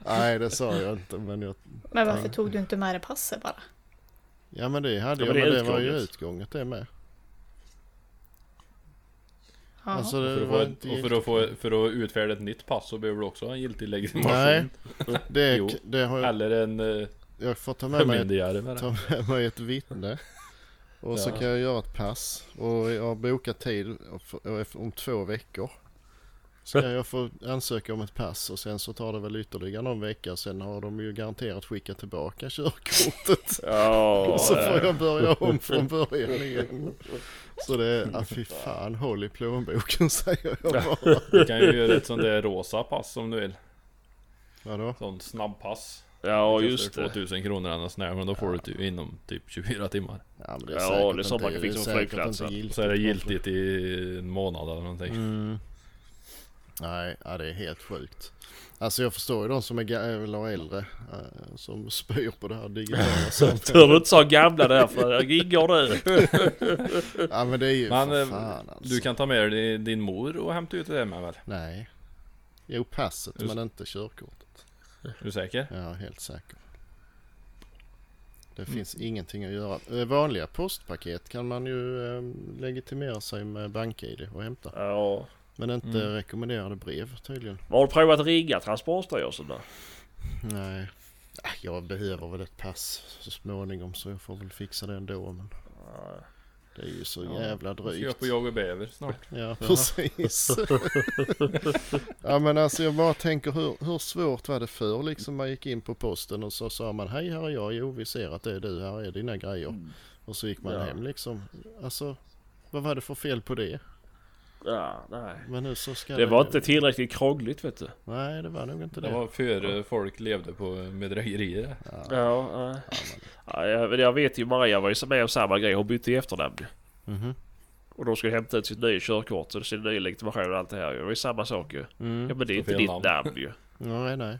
Nej, det sa jag inte, men jag... Men varför tog du inte med dig passet bara? Ja men det hade Ja, jag, men men det det, var ju utgånget det med. Alltså Och det för, att få, och för, att få, för att utfärda ett nytt pass så behöver du också ha en giltig legitimation. Nej, det, [laughs] Jo. det har jag, Eller en uh, jag får ta med mig ta med mig ett vittne. Och så Ja. kan jag göra ett pass. Och jag har bokat tid om två veckor. Ska jag få ansöka om ett pass och sen så tar det väl ytterligare någon vecka. Sen har de ju garanterat skickat tillbaka körkortet. [laughs] Ja, Och [laughs] så får jag börja om från början igen. Så det är, ah, fy fan håll i plånboken [laughs] säger jag bara. Du kan ju göra ett sånt där rosa pass om du vill. Vadå? Sånt snabbpass. ja just det. 2000 kronor sån där, men då får du det ju inom typ 24 timmar. Ja men det är Ja, säkert det är så man kan fixa det är på säkert flygplatsen. så är det giltigt. giltigt i en månad eller någonting. Mm. Nej, ja, det är helt sjukt. Alltså jag förstår ju de som är ga- eller äldre eh, som [laughs] spyr på det här digitala [laughs] Tur samhället. du inte sa gamla där för jag ingår det. [laughs] Ja men det är ju Men för eh, fan alltså. du kan ta med dig din mor och hämta ut det med väl? Nej. Jo passet Just- men inte körkortet. Är du säker? Är helt säker. Det finns ingenting att göra. Eh, Vanliga postpaket kan man ju eh, legitimera sig med bank-id och hämta. Ja. Men inte Mm. rekommenderade brev tydligen. Har du provat att ringa Transportstyrelsen då? Nej. Äh, Jag behöver väl ett pass så småningom så jag får väl fixa det ändå. Men det är ju så Ja, jävla Jag ska drygt. på jag och bäver snart. [laughs] Ja precis. [laughs] ja men alltså jag bara tänker hur, hur svårt var det förr liksom man gick in på posten och så sa man hej här är jag, jo vi ser att det är du, här är dina grejer. Och så gick man Ja. hem liksom. Alltså vad var det för fel på det? Ja, nej. Men nu så ska Det var inte tillräckligt krångligt vet du. Nej det var nog inte det. Det var före folk levde på bedrägerier. Ja. Ja, nej. ja jag, jag vet ju Maria var ju med om samma grej. Hon bytte efternamn ju. Mhm. Och de skulle hämta ut sitt nya körkort och sin nya legitimation och allt det här. Det var ju samma sak ju. Ja Mm. men det är inte ditt namn. namn ju. Nej nej.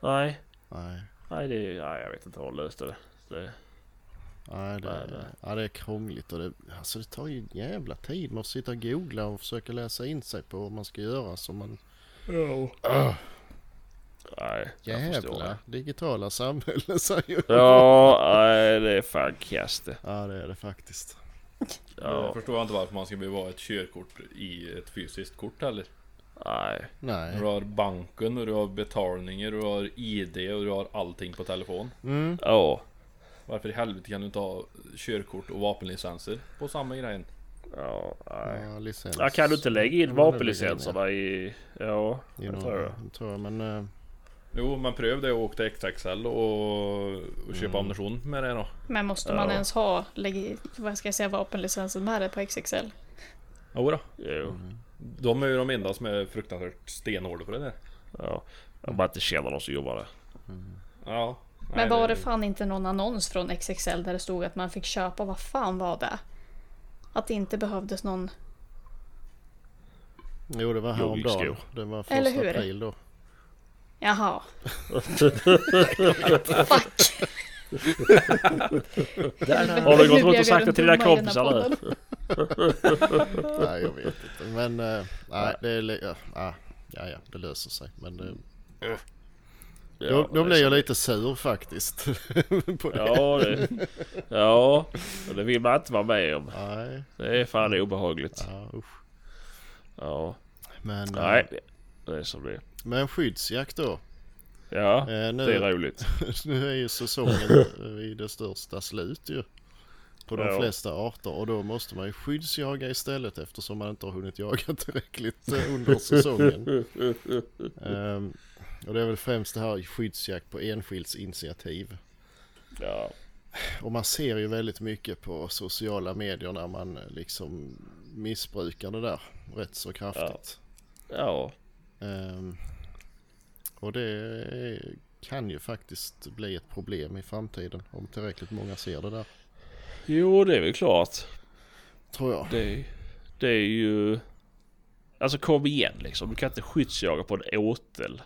Nej. Nej. Nej det är, nej, jag vet inte hur hon löste det. det Nej, det, Nej, nej. Ja, det är krångligt och det, alltså det tar ju en jävla tid med att sitta och googla och försöka läsa in sig på vad man ska göra så man... ja. Nej, jag förstår Jävla det. digitala samhälle [laughs] säger jag. Ja, nej det är fan det. Ja det är det faktiskt. Jag Ja, förstår inte varför man ska behöva ha ett körkort i ett fysiskt kort heller. nej. Nej. Du har banken och du har betalningar, du har ID och du har allting på telefon. Mm. Ja. Varför i helvete kan du inte ha körkort och vapenlicenser på samma grejen? Ja, nej. Ja, licens. Ja, kan du inte lägga in vapenlicenserna i... Ja, det tror i jag. någon- tror jag. Men eh, Jo, men pröv det och åk till XXL och, och köpa Mm. ammunition med det då. Men måste man Ja. ens ha legi- vad ska jag säga, vapenlicensen med det på XXL? Jo. De är ju de enda som är fruktansvärt stenhårda på det där. Ja. Om man inte känner någon som jobbar där. Ja. Men var det fan inte någon annons från XXL där det stod att man fick köpa, vad fan var det? Att det inte behövdes någon... Jo, det var häromdagen. Det var första Eller hur? april då. Jaha. [laughs] Fuck. Har du gått runt och sagt det till dina kompisar nu? [laughs] Nej, jag vet inte. Men eh, nej, det är... li- Ja, ah, ja, ja, det löser sig. Men det, Ja, då, då blir jag lite sur faktiskt. [laughs] på det. Ja, det, ja, och det vill man inte vara med om. Nej, Det är fan obehagligt. ja, usch. Ja, Men, eh, nej, det är som det men skyddsjakt då. Ja, Eh, nu, det är roligt. [laughs] nu är ju säsongen [laughs] i det största slut ju. På de Ja. flesta arter och då måste man ju skyddsjaga istället eftersom man inte har hunnit jaga tillräckligt eh, under säsongen. Ehm, och det är väl främst det här skyddsjakt på enskilds initiativ. Ja, Och man ser ju väldigt mycket på sociala medier när man eh, liksom missbrukar det där rätt så kraftigt. ja, Ehm, och det kan ju faktiskt bli ett problem i framtiden om tillräckligt många ser det där. jo det är väl klart. Tror jag. Det, det är ju... Alltså kom igen liksom. Du kan inte skyddsjaga på en åtel.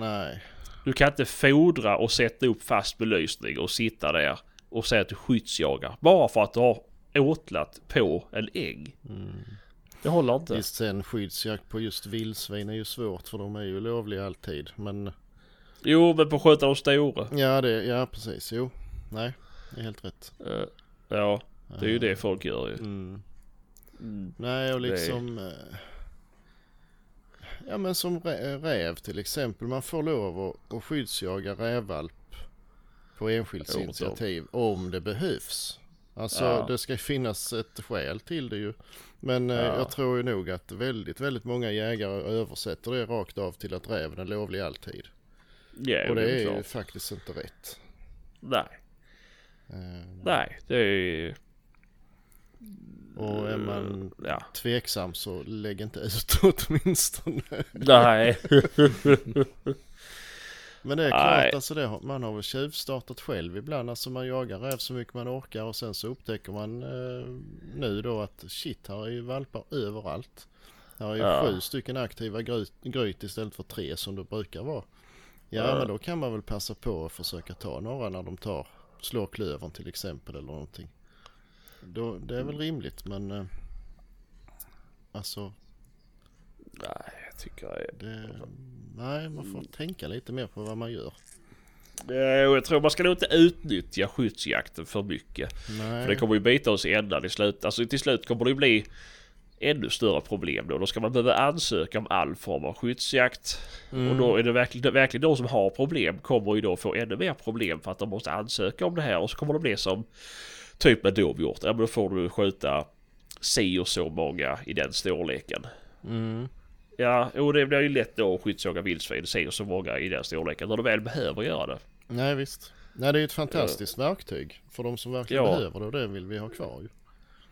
Nej, Du kan inte fodra och sätta upp fast belysning och sitta där och säga att du skyddsjagar. Bara för att du har åtlat på en ägg. Det håller inte. visst sen skyddsjakt på just vildsvin är ju svårt för de är ju lovliga alltid. Men Jo, men på sköta de stora. ja, det, ja precis. Jo, nej, det är helt rätt. Eh, ja, det är ju det folk gör ju. Mm. Mm. Nej, och Det liksom... eh, Ja men som rä- räv till exempel. Man får lov att, skyddsjaga rävvalp på enskilds Jo, initiativ om det behövs. Alltså Ja. det ska finnas ett skäl till det ju. Men eh, Ja. jag tror ju nog att väldigt, väldigt många jägare översätter det rakt av till att räven är lovlig alltid. Ja, och det är ju klart. faktiskt inte rätt. Nej, Eh, nej, det är... och är man Ja. tveksam så lägg inte ut [laughs] åtminstone. Nej. [laughs] Men det är Nej. klart, alltså det, man har väl tjuvstartat själv ibland. Alltså man jagar räv så mycket man orkar och sen så upptäcker man eh, nu då att shit, här är ju valpar överallt. Här är ju Ja. sju stycken aktiva gryt, gryt istället för tre som det brukar vara. Ja, Ja. men då kan man väl passa på att försöka ta några när de tar, slår klövern till exempel eller någonting. Då, det är väl rimligt men eh, alltså Nej, jag tycker är... det, nej man får tänka lite mer på vad man gör. Jag tror man ska nog inte utnyttja skyddsjakten för mycket. Nej. För det kommer ju bita oss i ändan i slut. Alltså till slut kommer det ju bli ännu större problem då. Då ska man behöva ansöka om all form av skyddsjakt. Och då är det verkligen, verkligen de som har problem kommer ju då få ännu mer problem för att de måste ansöka om det här. Och så kommer det bli som typ med dovhjort. Ja men då får du skjuta si och så många i den storleken. Mm. Ja, och det blir ju lätt då att skyddsjaga vildsvin si och så många i den storleken. När du väl behöver göra det. Nej visst. Nej det är ju ett fantastiskt verktyg. För de som verkligen Ja. behöver det och det vill vi ha kvar ju.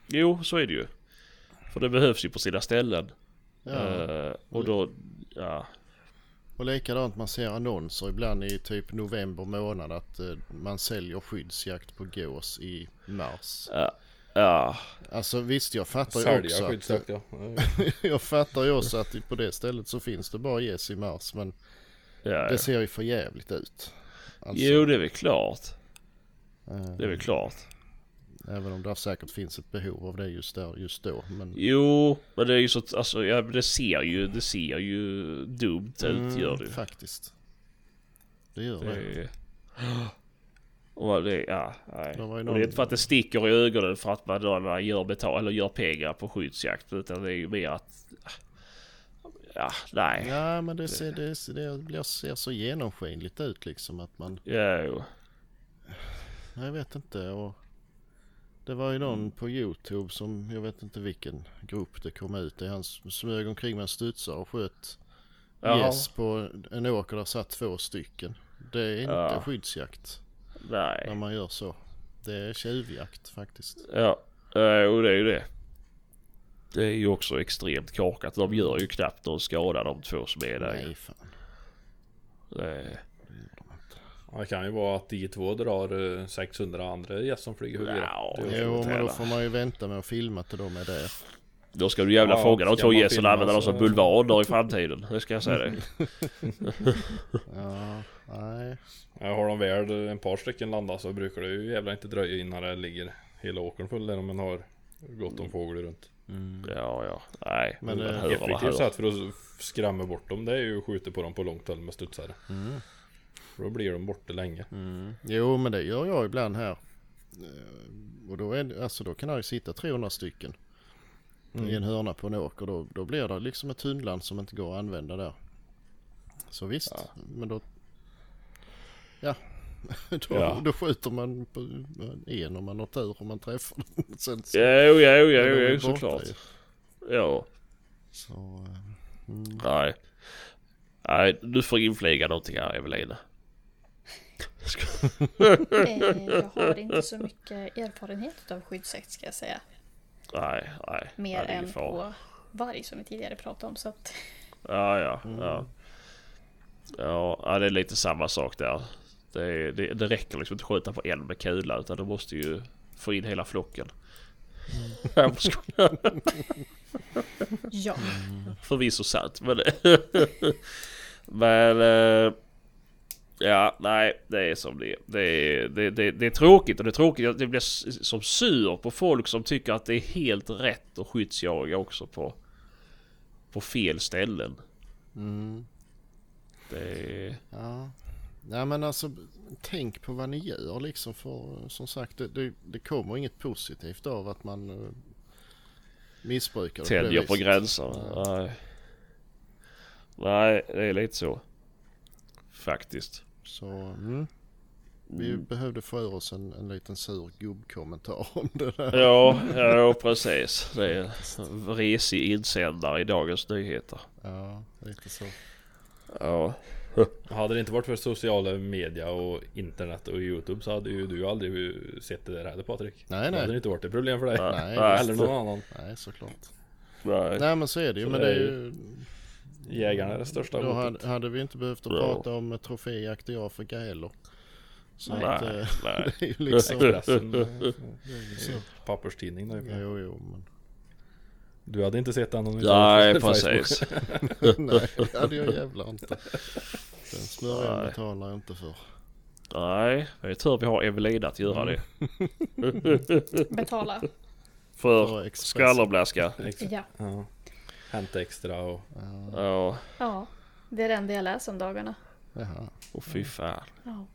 Jo, så är det ju. För det behövs ju på sina ställen. Ja. Eh, och då, ja. Och likadant man ser annonser ibland i typ november månad att eh, man säljer skyddsjakt på gås i mars. Ja. Ja. Alltså visst jag fattar ju Sälja också att, skyddsjakt ja. [laughs] jag fattar ju också att på det stället så finns det bara gäss i mars men ja, ja. det ser ju för jävligt ut. Alltså, Jo, det är väl klart. eh, Det är väl klart. Även om det säkert finns ett behov av det just där just då. Men Jo, men det är ju så att, alltså, ja, det ser ju, det ser ju dumt ut, gör det. Faktiskt. Det gör det. Det. [gasps] Och det, ja, nej. Det någon- det är inte för att det sticker i ögonen för att man då gör, betal, eller gör pengar på skyddsjakt. Utan det är ju mer att... Ja, nej. Ja men det ser, det, ser- det blir, ser så genomskinligt ut liksom att man, Ja, jo. jag vet inte och det var ju någon på Youtube som, jag vet inte vilken grupp det kom ut i. Han smög omkring med en studsare och sköt gäss på en åker där satt två stycken. Det är inte Ja. skyddsjakt när Nej. man gör så. Det är tjuvjakt faktiskt. Ja, eh, och det är ju det. Det är ju också extremt kakat. De gör ju knappt någon skada de två som är där. Nej fan. Det, Det kan ju vara att de två drar eh, 600 andra gäss som flyger högre. Ja, Det är ju det Jo men då får man ju vänta med att filma till de är där. Då ska du jävla Ja, fånga de två gässen och använda dem som bulvaner i framtiden. Det ska jag säga dig. [laughs] Ja, nej. Ja, har de väl en par stycken landat så brukar det ju jävla inte dröja innan det ligger hela åkern full där om man har gott om fåglar runt. Ja, ja. Nej. Men, Men eh, Effektivt sätt för att skrämma bort dem det är ju att skjuta på dem på långt håll med studsare. Mm. För då blir de borta länge. Mm. Jo men det gör jag ibland här. Eh, Och då, är, alltså, då kan det ju sitta 300 stycken i en hörna på en åker. Då, då blir det liksom ett hundland som inte går att använda där. Så visst, men då... Ja, [laughs] då, Ja. då skjuter man på en om man har tur om man träffar den. [laughs] Sen så, Jo, jo, jo, jo, såklart. Ja. Så, eh, mm. Nej. Nej, du får infliga någonting här Evelina. Eh, jag har inte så mycket erfarenhet av skyddsjakt ska jag säga. Nej, nej. Mer nej, än på varg som vi tidigare pratade om. Så att, Ja, ja, ja. Ja, ja, det är lite samma sak där. Det, det, det räcker liksom inte att skjuta på en med kula utan du måste ju få in hela flocken. Skojar. ja, Förvisso sant men... [laughs] men... eh, Ja, nej, det är som det är. Det är, det, det, det är tråkigt och det är tråkigt att det blir som sur på folk som tycker att det är helt rätt att skyddsjaga också på, på fel ställen. Mm. Det är... Ja. Nej men alltså tänk på vad ni gör liksom för som sagt det, det, det kommer inget positivt av att man uh, missbrukar det Tänjer på gränser. Nej. Nej, det är lite så. Faktiskt. Så mm. vi Mm. behövde få ur oss en, en liten sur gubbkommentar [laughs] om det där. Ja, ja precis. Det är en resig insändare i Dagens Nyheter. Ja, lite så. Ja. Hade det inte varit för sociala media och internet och youtube så hade ju du aldrig sett det där heller Patrik. Nej, Det nej. hade inte varit ett problem för dig. Nej, Nej. Eller någon annan. Nej, såklart. Nej. Nej men så är det ju. Så Men det det är är ju- ju... Jägarna är det största Då hotet. hade, hade vi inte behövt att Ja. prata om troféjakt i Afrika heller. Så att, Nej, eh, nej. [laughs] det är ju liksom... Papperstidning då. Jo, jo, men... Du hade inte sett den om du inte Nej, [laughs] precis. [laughs] Nej, det hade jag jävlar inte. Den smörjan betalar jag inte för. Nej, det är tur vi har Evelina att göra det. betala. För För Ja. Ja. Hämta extra och... Ja, ja, det är det enda jag läser om dagarna. Jaha. och fy fan. Ja.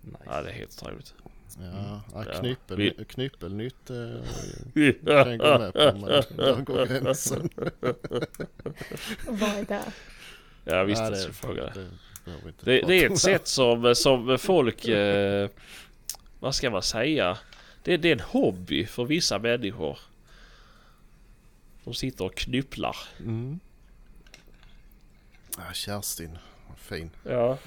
Nice. Ja, det är helt otroligt. Ja, ja Ja. knyppel, Vi- knyppelnytt eh, kan jag gå med på men där går [laughs] gränsen. Vad är det? Ja, visst Ja, det det, är fråga. det, Det, prata det är ett sätt som, som folk... Eh, vad ska man säga? Det, det är en hobby för vissa människor. De sitter och knypplar. Mm. Ja, Kerstin, vad fin. Ja.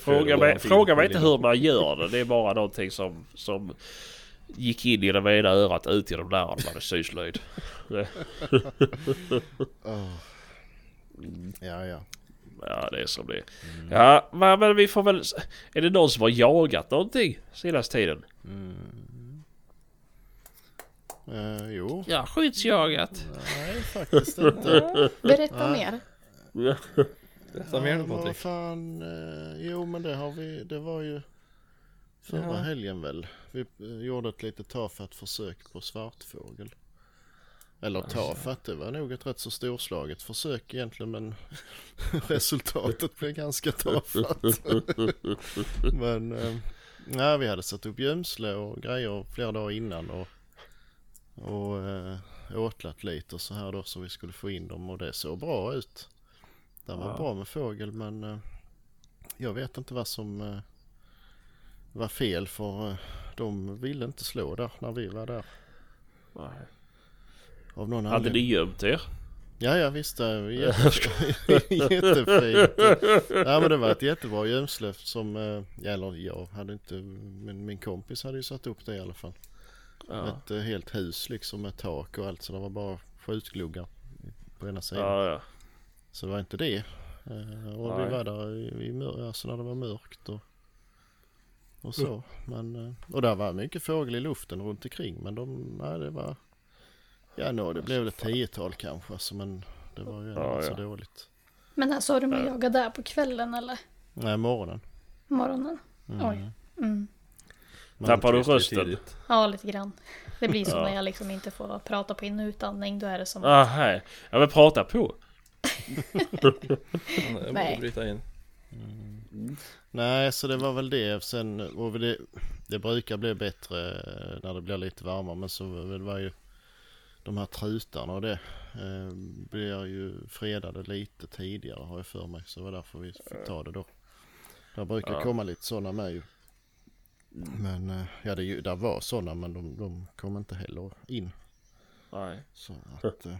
Fråga mig, fråga mig inte hur man gör det. Det är bara någonting som, som gick in genom ena örat ut genom det andra. Det är syslöjd. [laughs] Åh. Ja, ja. Ja, det är som det är. Ja, men, vi får väl... Är det någon som har jagat någonting senaste tiden? Eh, jo, Ja, skyddsjagat. nej faktiskt inte. [laughs] Berätta mer. Berätta mer nu Patrik. vad fan, eh, jo men det har vi, det var ju förra Ja. helgen väl. Vi eh, gjorde ett lite tafatt försök på svartfågel. Eller tafatt, det var nog ett rätt så storslaget försök egentligen men [laughs] resultatet blev ganska tafatt. [laughs] men eh, nej, vi hade satt upp gömsle och grejer flera dagar innan och, och eh, åtlat lite och så här då så vi skulle få in dem och det såg bra ut. Det var Ja. bra med fågel men eh, jag vet inte vad som eh, var fel för eh, de ville inte slå där när vi var där. Av någon Hade ni gömt er? Ja, ja visst. Det [laughs] jätte, jättefint. Ja, men det var ett jättebra gömsle som, eh, eller jag hade inte, men min kompis hade ju satt upp det i alla fall. Ja. Ett eh, helt hus liksom med tak och allt så det var bara skjutgluggar på ena sidan. Ja, ja. Så det var inte det. Eh, och Nej. vi var där i, i mör- alltså när det var mörkt och, och så. Men, eh, och där var mycket fågel i luften runt omkring men de, nej det var Ja, nå, det blev väl ett tiotal kanske, alltså, men det var ju Ja, inte ja. så dåligt. Men alltså har du med jaga där på kvällen eller Nej, morgonen. morgonen? Mm. Oj. Mm. Tappar du rösten? Ja, lite grann. Det blir så Ja. när jag liksom inte får prata på in och utandning. Då är det som... Ah, hej. Ja men prata på. [laughs] Jag borde Nej. bryta in. Nej, så det var väl det. Sen, och det, det brukar bli bättre när det blir lite varmare. Men så det var ju de här trutarna och det eh, blir ju fredade lite tidigare har jag för mig. Så det var därför vi fick ta det då. Det brukar Ja. komma lite sådana med ju. Men eh, ja, det, ju- där var sådana men de, de kom inte heller in. Nej. Så att... Eh,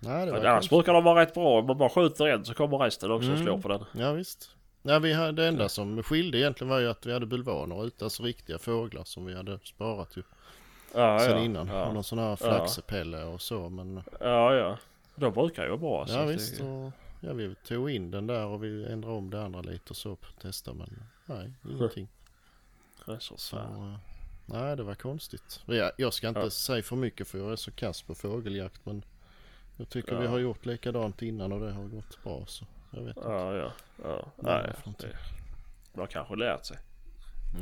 nej, det var Men annars brukar de vara rätt bra. Om man bara skjuter en så kommer resten också och Mm. slår på den. Ja visst. Ja, vi hade, det enda som skilde egentligen var ju att vi hade bulvaner ute, alltså riktiga fåglar som vi hade sparat ju Ja, sen ja. innan. Och Ja. någon sån här flaxepelle och så men ja, ja. De brukar ju vara bra. så ja visst. Det, Och, ja vi tog in den där och vi ändrade om det andra lite och så på att testa men nej [laughs] ingenting. Så eh, nej det var konstigt. Jag, jag ska inte Ja. säga för mycket för jag är så kass på fågeljakt men jag tycker vi Ja. har gjort likadant innan och det har gått bra så jag vet inte. Ja, ja. ja. Nej, det har kanske lärt sig.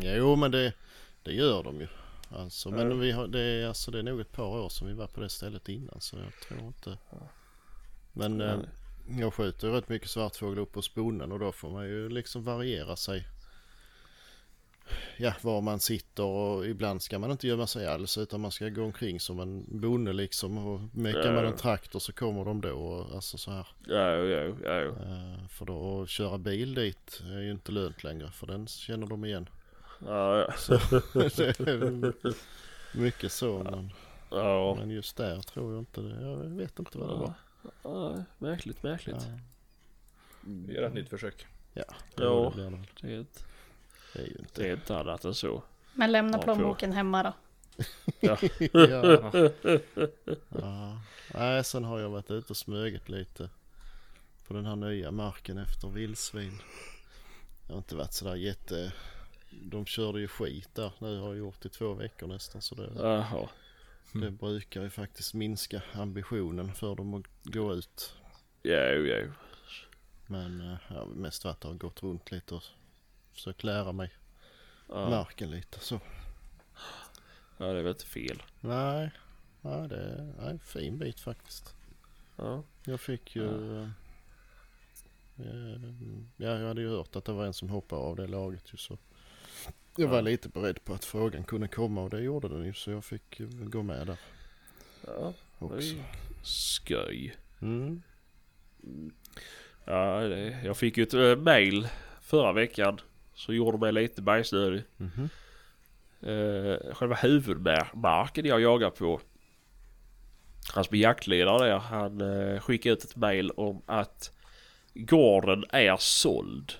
Jo men det, det gör de ju. Alltså, men vi har, det, är, alltså, det är nog ett par år sedan vi var på det stället innan så jag tror inte. Men eh, jag skjuter ju rätt mycket svartfågel upp på sponnen och då får man ju liksom variera sig. Ja, var man sitter och ibland ska man inte gömma sig alls utan man ska gå omkring som en bonde liksom och mekar man Ja. en traktor så kommer de då och alltså så här. Ja, ja, ja, ja. Eh, för då att köra bil dit är ju inte lönt längre för den känner de igen. ja, ja. [laughs] Det är mycket så men, ja. men just där tror jag inte det. Jag vet inte vad det var. ja märkligt, märkligt. Ja, Vi gör ett nytt försök. ja, Ja. det blir det. Det, Det är ju inte. det är inte annat än så. Men lämna plånboken hemma då. [laughs] ja. ja. Nej, sen har jag varit ute och smugit lite på den här nya marken efter vildsvin. Jag har inte varit sådär jätte... De körde ju skit där nu har jag gjort i två veckor nästan så det, Jaha. det brukar ju faktiskt minska ambitionen för dem att gå ut. Ja, ja. Men eh, jag har mest varit och gått runt lite och försökt lära mig Ja, marken lite så. ja, det är väl inte fel. Nej, nej det är nej, en fin bit faktiskt. Ja, Jag fick ju... eh, eh, Ja, jag hade ju hört att det var en som hoppade av det laget ju så. Jag var Ja. lite beredd på att frågan kunde komma och det gjorde den ju så jag fick gå med där ja. också. Skoj. Mm. Ja, jag fick ju ett äh, mail förra veckan. Så gjorde mig lite bajsnödig. Mhm. Uh, själva huvudmarken jag jagar på. Han som är jaktledare där, han uh, skickade ut ett mail om att gården är såld.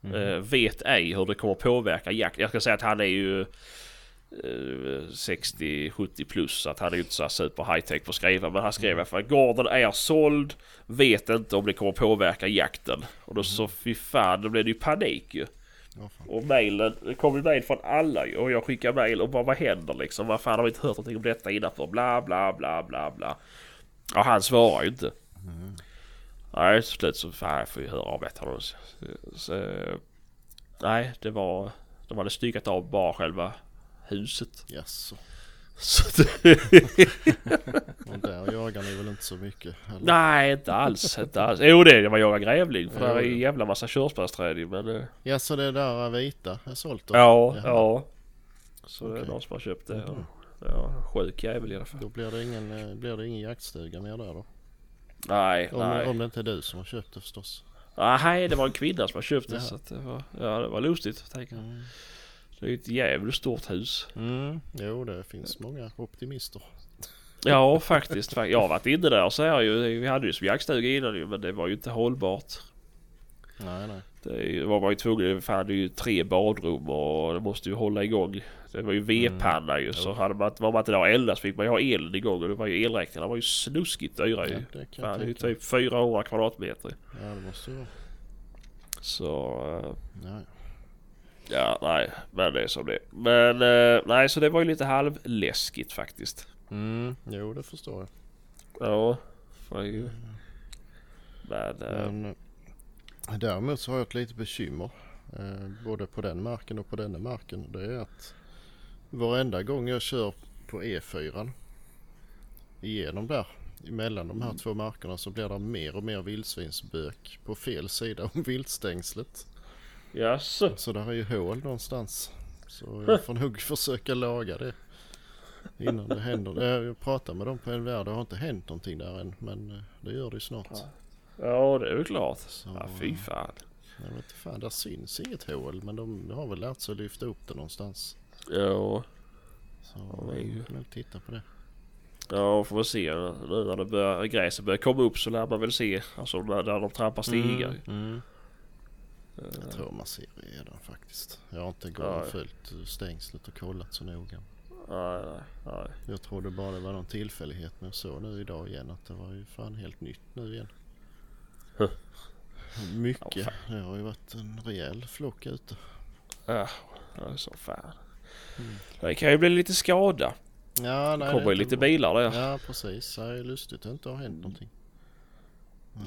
Mhm. Eh, vet ej hur det kommer påverka jakt. Jag ska säga att han är ju eh, 60-70 plus så att han är ju inte så super high tech på att skriva. Men han skrev i alla fall gården är såld. Vet inte om det kommer påverka jakten. Och då så fy fan, då blev det ju panik ju. Fan. Och mejlen, det kom ju mejl från alla. Och jag skickar mejl och bara vad händer liksom? Vad fan har vi inte hört någonting om detta innan för? Bla bla bla bla bla. Ja han svarar ju inte. Nej till slut så fan jag får ju höra av ett honom. Så, så, nej det var, de hade styckat av bara själva huset. Jaså. Så det, Och där jagar ni väl inte så mycket? Eller? nej inte alls, inte alls. Jo det är man jagar grävling för Jo, där är en jävla massa körsbärsträd men eh, Ja, så det där vita är sålt då? ja, Jaha. ja. Så det är någon som har köpt det. Mhm. Ja, sjuk jävel i alla fall. Då blir det ingen, eh, blir det ingen jaktstuga mer där då? Nej, Om, nej. om det inte är du som har köpt det förstås. Nej, det var en kvinna som har köpt det Jaha. så det var, ja det var lustigt. Tänker. jag. Mm. Det är ju ett jävligt stort hus. Mm. Jo, det finns många optimister. Ja faktiskt. fa- Jag har varit inne där så här ju. Vi hade ju som jaktstuga innan ju men det var ju inte hållbart. Nej, nej. Det var man ju tvungen, fan det är ju tre badrum och det måste ju hålla igång. Det var ju vedpanna ju så hade man, var man inte där och eldade så fick man ju ha elen igång och det var ju elräkningarna var ju snuskigt dyra ju. Ja, det Fan, det är ju typ 400 kvadratmeter. Ja, det måste ju vara. Så eh, Ja, nej, men det är som det. Men eh, nej, så det var ju lite halvläskigt faktiskt. Mm, jo det förstår jag. Ja, får ju. Men, eh, Men eh, däremot så har jag ett litet bekymmer. Både på den marken och på denna marken. Det är att varenda gång jag kör på E4 igenom där emellan de här två markerna så blir det mer och mer vildsvinsbök på fel sida om viltstängslet. Jaså? Så där är ju hål någonstans. Så jag får nog [laughs] försöka laga det innan det händer. Eh, Jag pratade med dem på en värld. Det har inte hänt någonting där än men eh, det gör det ju snart. Ja, det är väl klart. Så, Ja, fy fan. Jag vet inte fan, där syns inget hål men de har väl lärt sig att lyfta upp det någonstans. Ja, Så Ja, ju- jag får nog titta på det. ja får vi se. Nu när det börjar, gräset börjar komma upp så lär man väl se. Alltså när de trampar stigar. Mm. Jag tror man ser redan faktiskt. Jag har inte gått och följt stängslet och kollat så noga. Nej, nej, nej. Jag trodde bara det var någon tillfällighet men jag såg nu idag igen att det var ju fan helt nytt nu igen. Huh. Mycket. Ja, Det har ju varit en rejäl flock ute. Ja, det är så fan. Mm. Det kan ju bli lite skada. Ja, Det nej, kommer är ju lite bra. bilar där. Ja precis. Det är lustigt att det inte har hänt någonting.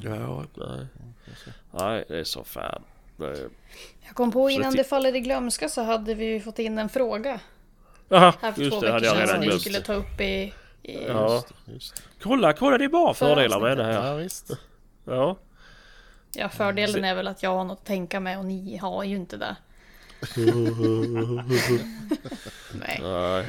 Ja, nej. Nej, det är så fan. Jag kom på innan det faller i glömska så hade vi ju fått in en fråga Aha, här för just två det. Veckor sedan som vi skulle ta upp i... i Ja. Just just. Kolla, kolla det är bara fördelar med det här. Ja visst. Ja. Ja, fördelen är väl att jag har något att tänka med och ni har ju inte det. [laughs] Nej. Nej.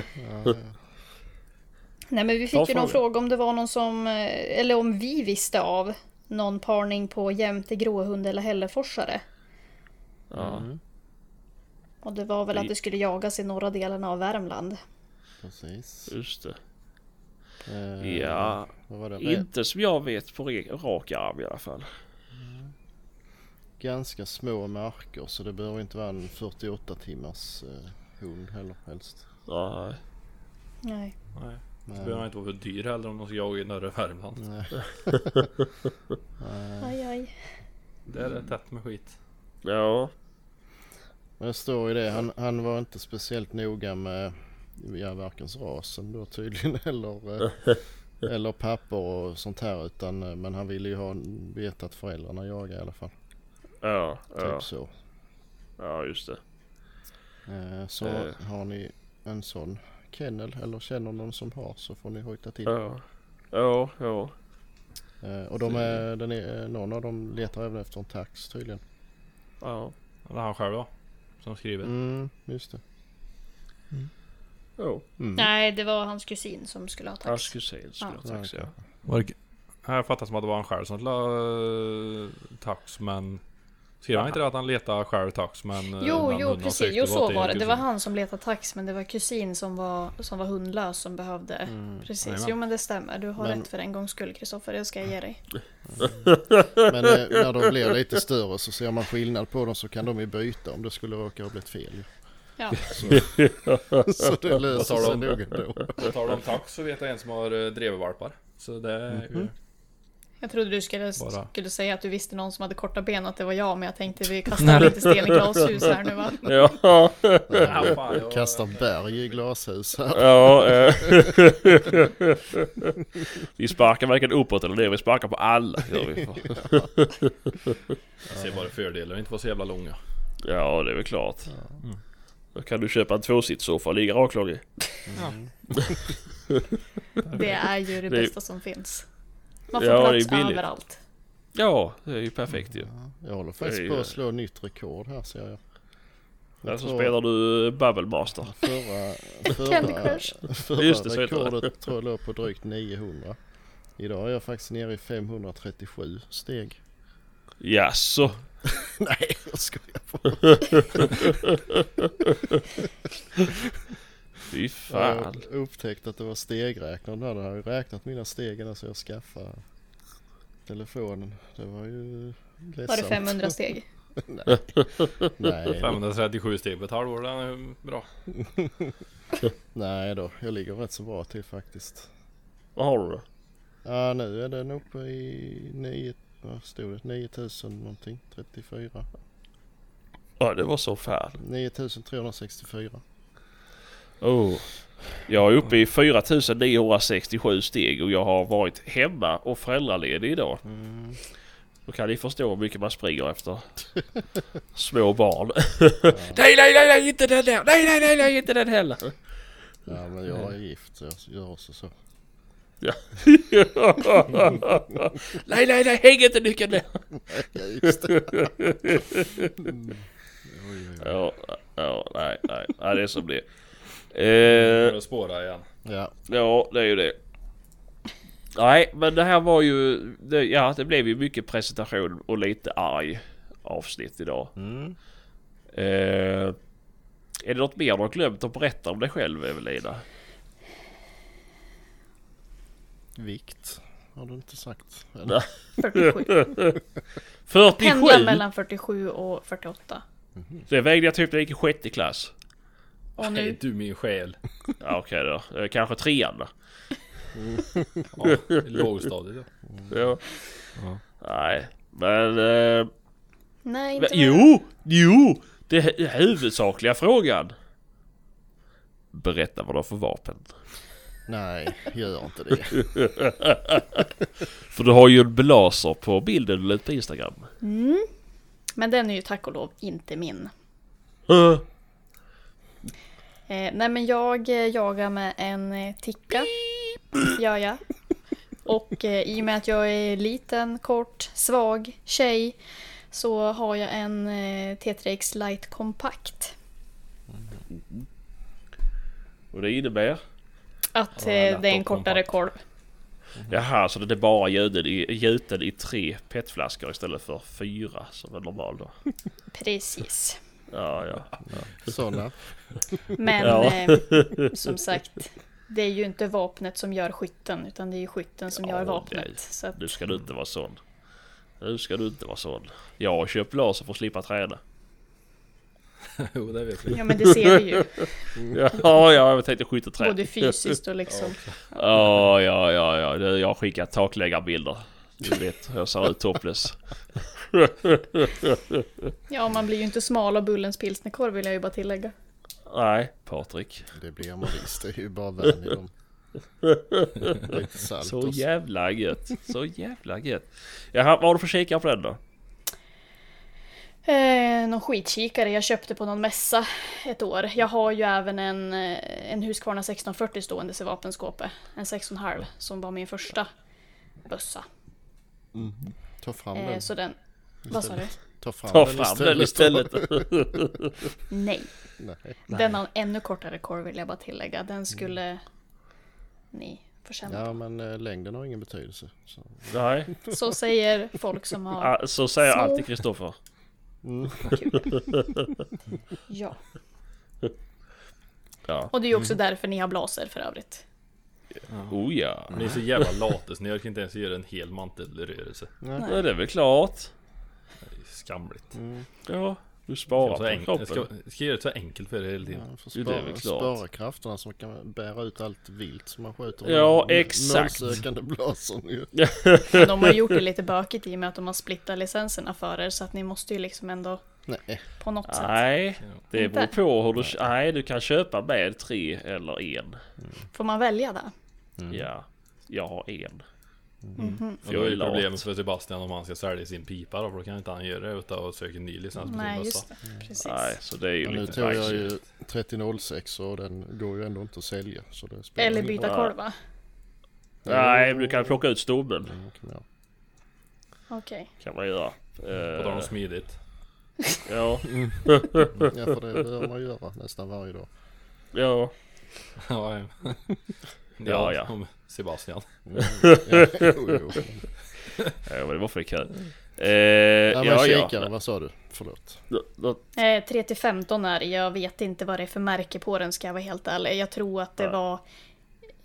Nej, men vi fick ju någon fråga. fråga om det var någon som, eh, eller om vi visste av någon parning på jämte gråhund eller hälleforsare. Ja. Mm, Och det var väl att det skulle jagas i norra delen av Värmland. precis. Just det. Eh, Ja, Vad var det? inte som jag vet på rak arm i alla fall. Ganska små marker så det behöver inte vara en 48 timmars eh, hund heller helst. Nej. Nej. Nej. Det Men, behöver inte vara för dyr heller om de ska jaga i norra Värmland. nej. [laughs] nej. Aj, aj. Där är det tätt med skit. Ja. Men det står ju det, han, han var inte speciellt noga med ja, varken rasen då tydligen [laughs] eller, eh, eller papper och sånt här utan eh, men han ville ju ha veta att föräldrarna jagar i alla fall. Ja, Typ ja, så. ja just det. Eh, så Eh. har ni en sån kennel eller känner någon som har så får ni hojta till. Ja, ja, ja. Och de är, den är, någon av dem letar även efter en tax tydligen. Ja. Det är han själv då. Som skriver. Mm, just det. ja. Mm. Nej, det var hans kusin som skulle ha Hans tax. kusin skulle Ja. ha tax ja. Var det... Jag fattar som att det var han själv som la uh, tax men... Skrev han inte det att han letade själv tax men... eh, Jo, jo precis. Jo, så var det. Det var han som letade tax, men det var kusin som var, som var hundlös som behövde... Mm. Precis. Jo, men det stämmer. Du har Men- rätt för en gångs skull, Kristoffer. Det ska jag ge dig. [laughs] Men eh, när de blir lite större så ser man skillnad på dem så kan de ju byta om det skulle råka ha blivit fel. Ja. Så, [laughs] så det löser sig de? nog ändå. På tal om tax så vet jag en som har uh, drevvalpar. Så det är ju... Jag trodde du skulle, Bara. skulle säga att du visste någon som hade korta ben och att det var jag, men jag tänkte vi kastar lite sten i glashus här nu va? [laughs] Ja, [laughs] Ja, Kastar berg i glashus här. ja. eh. [laughs] vi sparkar varken uppåt eller ner, vi sparkar på alla. Gör vi. Jag ser bara fördelar inte vara så jävla långa. Ja, det är väl klart. Mm. Då kan du köpa en tvåsitssoffa och ligga raklång i. Mm. Det är ju det Det bästa som finns. Man får Ja, det är plats billigt. överallt. Ja, det är ju perfekt ju. Ja, Jag håller faktiskt Det är på att slå nytt rekord här ser jag. jag Alltså tror spelar du Bubble Master. Förra, [laughs] Candy förra, Crush. [laughs] förra Just det, så heter det. rekordet tror jag låg på drygt 900. Idag är jag faktiskt nere i 537 steg. Jaså? [laughs] Nej, jag skojar bara. Fy Jag fan. har upptäckt att det var stegräknaren där. Jag har ju räknat mina steg innan så jag skaffade telefonen. Det var ju ledsamt. Var det 500 steg? [laughs] Nej. Nej, 537 steg på ett halvår, den är bra. [laughs] nej då. Jag ligger rätt så bra till faktiskt. Vad har du då? Ja nu är den uppe i 9, vad stod det? 9000 någonting. 34. Ja, det var så fan. 9364. Oh. Jag är uppe i 4967 steg och jag har varit hemma och föräldraledig idag. Mm. Då kan ni förstå hur mycket man springer efter [laughs] små barn. [laughs] nej, nej, nej, nej, inte den där! Nej, nej, nej, nej, inte den heller! Ja men jag är gift så jag gör också så. [laughs] nej, nej, nej, häng inte nyckeln där! Ja just det. Mm. Oj, oj, oj. Ja, ja, nej, nej, nej, det är som det är. Börjar Eh, spåra igen. Ja. ja, det är ju det. Nej, men det här var ju... Det, ja, det blev ju mycket presentation och lite arg avsnitt idag. Mm. Eh, är det något mer du har glömt att berätta om dig själv, Evelina? Vikt har du inte sagt. Nej. [laughs] 47. 47! Pendlar mellan 47 och 48. Det vägde jag typ när jag gick i sjätte klass. Och Nej nu, du min själ. Ja, okej då. Eh, Kanske trean då. Ja, i lågstadiet ja. Ja. Ja. Nej, men... Eh, nej men inte jo! Jo! Det är huvudsakliga frågan. Berätta vad du har för vapen. Nej, gör inte det. [laughs] För du har ju en blaser på bilden du la på Instagram. Mm. Men den är ju tack och lov inte min. Eh, nej men jag eh, jagar med en eh, ticka. Gör jag. Och eh, i och med att jag är liten, kort, svag tjej så har jag en eh, T3X Light Compact. och det innebär? Att eh, det är en kortare kompakt. korv. Jaha, så det är bara gjuten i, gjuten i tre petflaskor istället för fyra som är normal då? Precis. Ja, ja. Sådana. Men Ja. eh, [laughs] som sagt, det är ju inte vapnet som gör skytten utan det är ju skytten som Ja, gör nej. vapnet. Så att, Nu ska du inte vara sån. Nu ska du inte vara sån. Jag har köpt laser för att slippa träna. [laughs] Jo det vet vi. ja men det ser vi ju. [laughs] Ja, ja, jag tänkte skytteträning. Både fysiskt och liksom. Ja, ja, ja, ja. Jag har skickat takläggarbilder. Du vet hur jag ser ut topless. Ja, man blir ju inte smal av Bullens pilsnerkorv vill jag ju bara tillägga. Nej, Patrik. Det blir man visst. Det är ju bara vän i dem. Lite salt Så jävla gött. Så jävla gött. Jaha, vad har du för kikare på den då? Eh, någon skitkikare jag köpte på någon mässa ett år. Jag har ju även en, eh, en Husqvarna 1640 ståendes i vapenskåpet. En 6,5 som var min första bössa. Ta fram Eh, den. så den... Vad sa du? Ta fram Ta den fram den istället. [laughs] Nej. Nej. Den har en ännu kortare korv vill jag bara tillägga. Den skulle ni få känna Ja men eh, längden har ingen betydelse. Så. Nej, [laughs] Så säger folk som har... så säger Små. alltid Kristoffer. Mm. Ja. [laughs] Ja. Och det är ju också därför ni har blaser för övrigt. Oh ja. Ni är så jävla lata så ni orkar inte ens göra en hel mantelrörelse. Nej. ja. Det är väl klart. Skamligt. Mm. Ja, du sparar på enkelt. Jag kroppen. ska, ska göra det så enkelt för er hela tiden. Ja, Jo, det är väl spara, klart. spara krafterna man kan bära ut allt vilt som man skjuter. Ja, med exakt. Målsökande blasern ju. [laughs] De har gjort det lite bökigt i och med att de har splittat licenserna för er. Så att ni måste ju liksom ändå Nej. på något sätt. Nej, det beror på hur du... Nej, du kan köpa med tre eller en. Får man välja det? Mm. Ja, jag har en. Mhm. Och För då jag är är ju lat. problemet för Sebastian om han ska sälja sin pipa då, för då kan inte han göra det utan att söka en ny licens på Nej, sin bössa. Nej, så det är ju Men nu lite tog jag ju 3006 och den går ju ändå inte att sälja. Så det spelar Eller ingen byta Ja. korv va? Nej, men du kan plocka ut stommen. roll. Mm. Okej. Kan man göra. På tal om Eh, smidigt. ja, [laughs] Ja för det bör man göra nästan varje dag. ja. [laughs] Ja, ja. Ja. Om Sebastian. Mm. [laughs] Ja, jo, jo. [laughs] Ja, men det var för kul. Eh, Ja ja, kikare, ja. vad sa du? Förlåt. Eh, 3 till 15 är. Jag vet inte vad det är för märke på den ska jag vara helt ärlig. Jag tror att det Ja. var...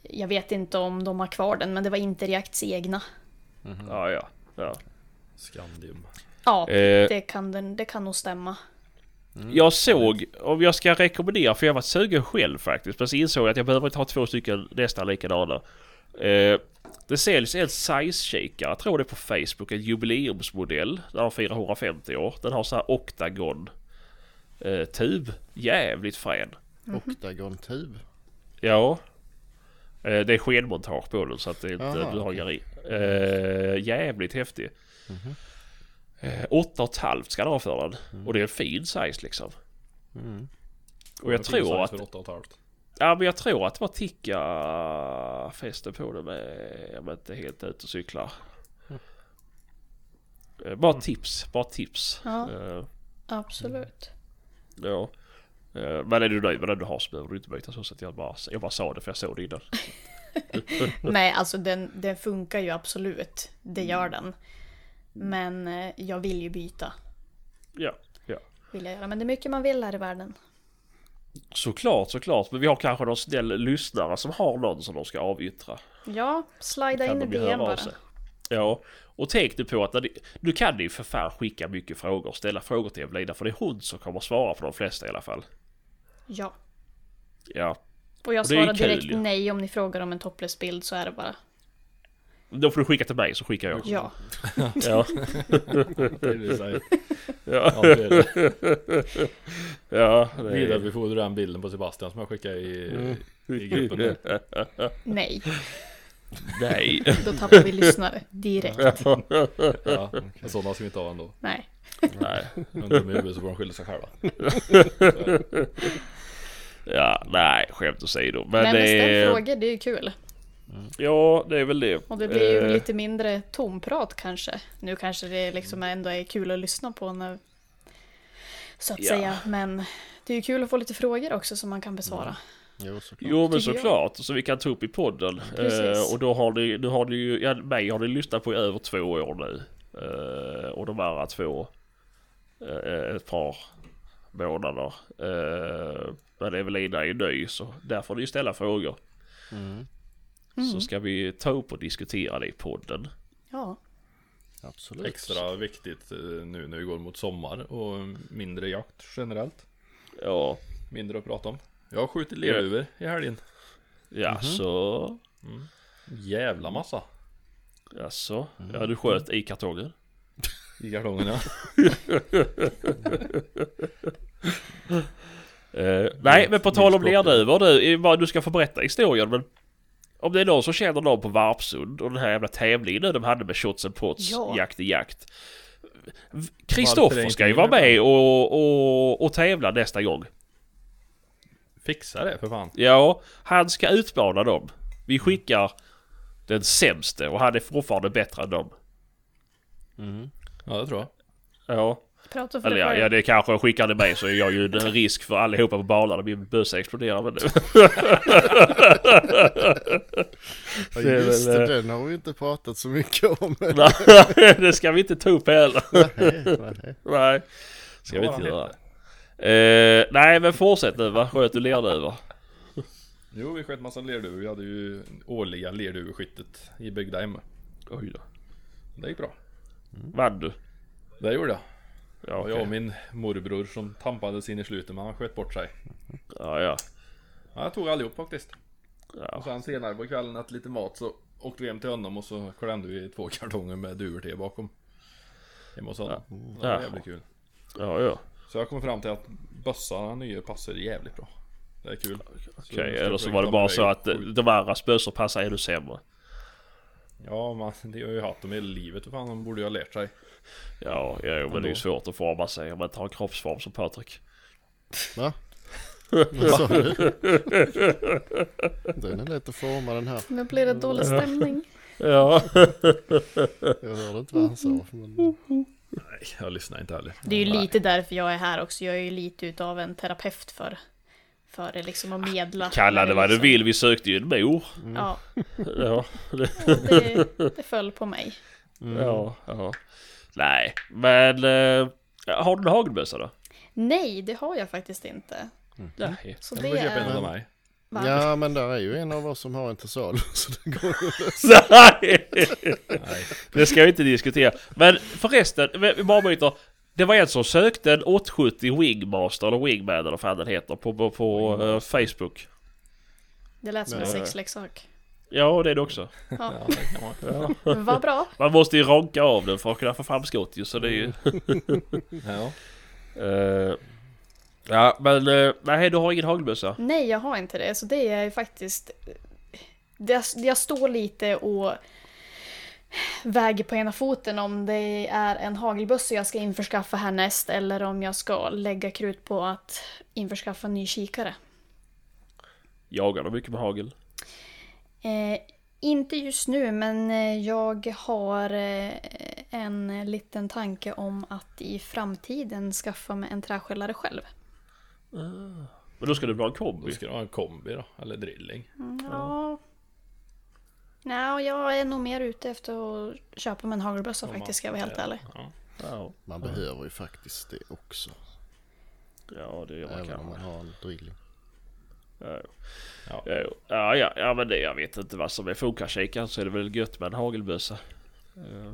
Jag vet inte om de har kvar den men det var inte Reacts egna. Ja, ja. ja. Scandium. Ja, Eh, det, kan den, det kan nog stämma. Jag såg, om jag ska rekommendera, för jag varit sugen själv faktiskt. Men så insåg jag att jag behöver inte ha två stycken nästan likadana. Eh, det säljs en size-kikare, jag tror det är på Facebook, en jubileumsmodell. Den har 450 år. Den har så här oktagon eh, tub. Jävligt frän. Oktagontub. Ja. Eh, Det är skenmontage på den så att det inte, Jaha, du har i. Eh, jävligt häftig. Mhm. Eh, åtta och ett halvt ska den ha för den. Och det är en fin size liksom. Mm. Och jag tror att... Åtta och ett halvt. Ja men jag tror att det var Tikka fäste på det med... Jag var inte helt ute och cyklar. Eh, Bara tips, bara tips. Ja. Eh, Absolut. Ja. Eh, Men är du nöjd med den du har så behöver du inte byta så. att jag, bara, jag bara sa det för jag såg det innan. [laughs] Nej, alltså den, den funkar ju absolut. Det Mm. gör den. Men eh, jag vill ju byta. Ja, ja. Vill jag göra. Men det är mycket man vill här i världen. Såklart, såklart. Men vi har kanske någon snäll lyssnare som har någon som de ska avyttra. Ja, slida in i ju DM bara. Ja, och tänk nu på att när ni, nu kan ni för fan skicka mycket frågor, ställa frågor till Evelina för det är hon som kommer svara på de flesta i alla fall. Ja. Ja, Och jag Och det ju svarar direkt ju. nej om ni frågar om en topless-bild så är det bara då får du skicka till mig så skickar jag. ja. Ja, [laughs] ja, Ja, det är [laughs] ja. Vidarebefordra den bilden på Sebastian som jag skickade i, i gruppen. Nej, Nej. då tappar vi lyssnare direkt. Ja, sådana ska vi inte ha ändå. Nej. Nej. Men de är så får de skylla sig själva. [laughs] Ja, nej, skämt åsido. Men, Men, men det ställ är... frågor, det är ju kul. Ja, det är väl det. Och det blir ju Eh, lite mindre tomprat kanske. Nu kanske det liksom ändå är kul att lyssna på när, så att Ja. säga. Men det är ju kul att få lite frågor också som man kan besvara. Jo, såklart. Jo men såklart, så vi kan ta upp i podden. Eh, och då har ni, nu har ni ju, ja, mig har ni lyssnat på i över två år nu. Eh, och de andra två eh, ett par månader. Eh, men Evelina är ny så där får ni ställa frågor. Mm, Så ska vi ta upp och diskutera det i podden. Ja, absolut. Extra viktigt eh, nu när vi går mot sommar och mindre jakt generellt. Ja, Mindre att prata om. Jag har skjutit lerduvor i helgen. ja så... Jävla massa. Jaså? Ja du sköt i kartongen? I kartongen ja. [laughs] Eh, nej, men på tal om lerduvor du, du ska få berätta historien men om det är någon som känner någon på Varpsund och den här jävla tävlingen nu de hade med shots and pots, Ja. jakt i jakt. Kristoffer ska ju vara med med och, och, och tävla nästa gång. Fixa det för fan. Ja, han ska utmana dem. Vi skickar den sämste och han är fortfarande bättre än dem. Mm. Ja det tror jag. Ja, prata för eller ja, ja det kanske skickar ni mig så är jag ju en risk för allihopa på banan när min bössa exploderar. Men [laughs] Ja, Det är just väl, det, eh, den har vi inte pratat så mycket om. [laughs] Nej, det ska vi inte ta upp heller. nej, nej. Nej, ska vi inte göra. Eh, nej, men fortsätt nu. Vad sköt du lerduvor? Jo vi sköt massa lerduvor. Vi hade ju årliga lerduveskyttet i Bygdheim. Oj då. Det gick bra. Vann du? Det gjorde jag. Ja, Och okej. jag och min morbror som tampades in i slutet men han sköt bort sig. ja, ja. Ja, jag tog allihop faktiskt. Och ja. sen senare på kvällen efter lite mat så åkte vi hem till honom och så klämde vi två [laughs] kartonger med duvor bakom. Hemma hos honom. Det var Ja. jävligt kul. Ja, ja. Så jag kom fram till att bössa nya passar jävligt bra. Det är kul. Okej, eller så var det bara så att eh, de andra bössor passar ännu sämre. Ja, man, det har ju haft dem hela livet. Fan, de borde ju ha lärt sig. Ja, ja men det är ju Ändå. svårt att forma sig om man inte har en kroppsform som Patrik. Va? Vad sa du? Den är lätt att forma den här. Nu blir det dålig stämning. Ja. Jag hörde inte vad han sa. Men... Nej, jag lyssnar inte heller. Det är ju lite därför jag är här också. Jag är ju lite utav en terapeut för, för det liksom att medla. Kalla det vad du vill, vi sökte ju en mor. Ja, Ja, det, det föll på mig. ja, ja. Nej, men... Eh, har du en hagelbössa då? Nej, det har jag faktiskt inte. Nej. Så Jag det får köpa en är... Va? Ja men där är ju en av oss som har en till salu så det går ju att lösa. Nej! Det ska vi inte diskutera. Men förresten, vi vi bara byter. Det var en som sökte en 870 Wingmaster eller Wingman eller vad fan den heter på, på, på eh, Facebook. Det lät som en Nej. sexleksak. Ja, det är det också. Ja, Ja, det kan man. [laughs] vad bra. Man måste ju ronka av den för att kunna få fram skott ju, så det är ju... [laughs] Ja. eh, Ja, men eh, nej, du har ingen hagelbössa? Nej, jag har inte det. Så det är ju faktiskt... Det, jag står lite och väger på ena foten om det är en hagelbössa jag ska införskaffa härnäst eller om jag ska lägga krut på att införskaffa en ny kikare. Jagar du mycket med hagel? Eh, inte just nu, men eh, jag har eh, en liten tanke om att i framtiden skaffa mig en träskällare själv. Men då ska du ha en Då kombi? ska du ha en kombi då, eller drilling. Ja. Nej, jag är nog mer ute efter att köpa mig en hagelbössa Om faktiskt, ska jag vara helt ärlig. Ja. Ja, Man behöver ju faktiskt det också. ja det gör man Även om kanske. man har en drilling. Ja, Ja. ja, ja, ja, ja, men det, jag vet inte vad som är. Funkar kikaren så är det väl gött med en hagelbössa. Eh.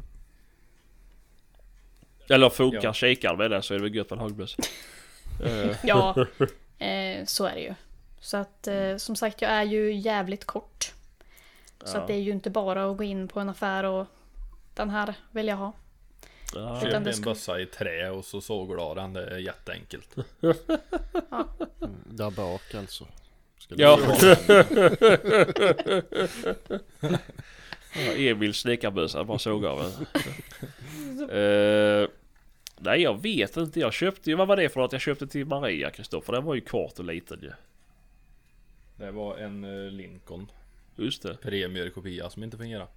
Eller funkar Ja. kikaren med det så är det väl gött med en hagelbössa. [laughs] Eh, Ja, [laughs] eh, så är det ju. Så att eh, som sagt, jag är ju jävligt kort. Så Ja. att det är ju inte bara att gå in på en affär och den här vill jag ha. ja, Köp det en bössa i trä och så sågar du den. Det är jätteenkelt. [laughs] Mm, där bak alltså. [laughs] Ja. Emils snickarbössa bara såg av den. [laughs] Eh, nej jag vet inte. Jag köpte ju, vad var det för något? Jag köpte till Maria Kristoffer. Den var ju kort och liten ju. Det var en eh, Lincoln Just det. Premier-kopia som inte fungerade.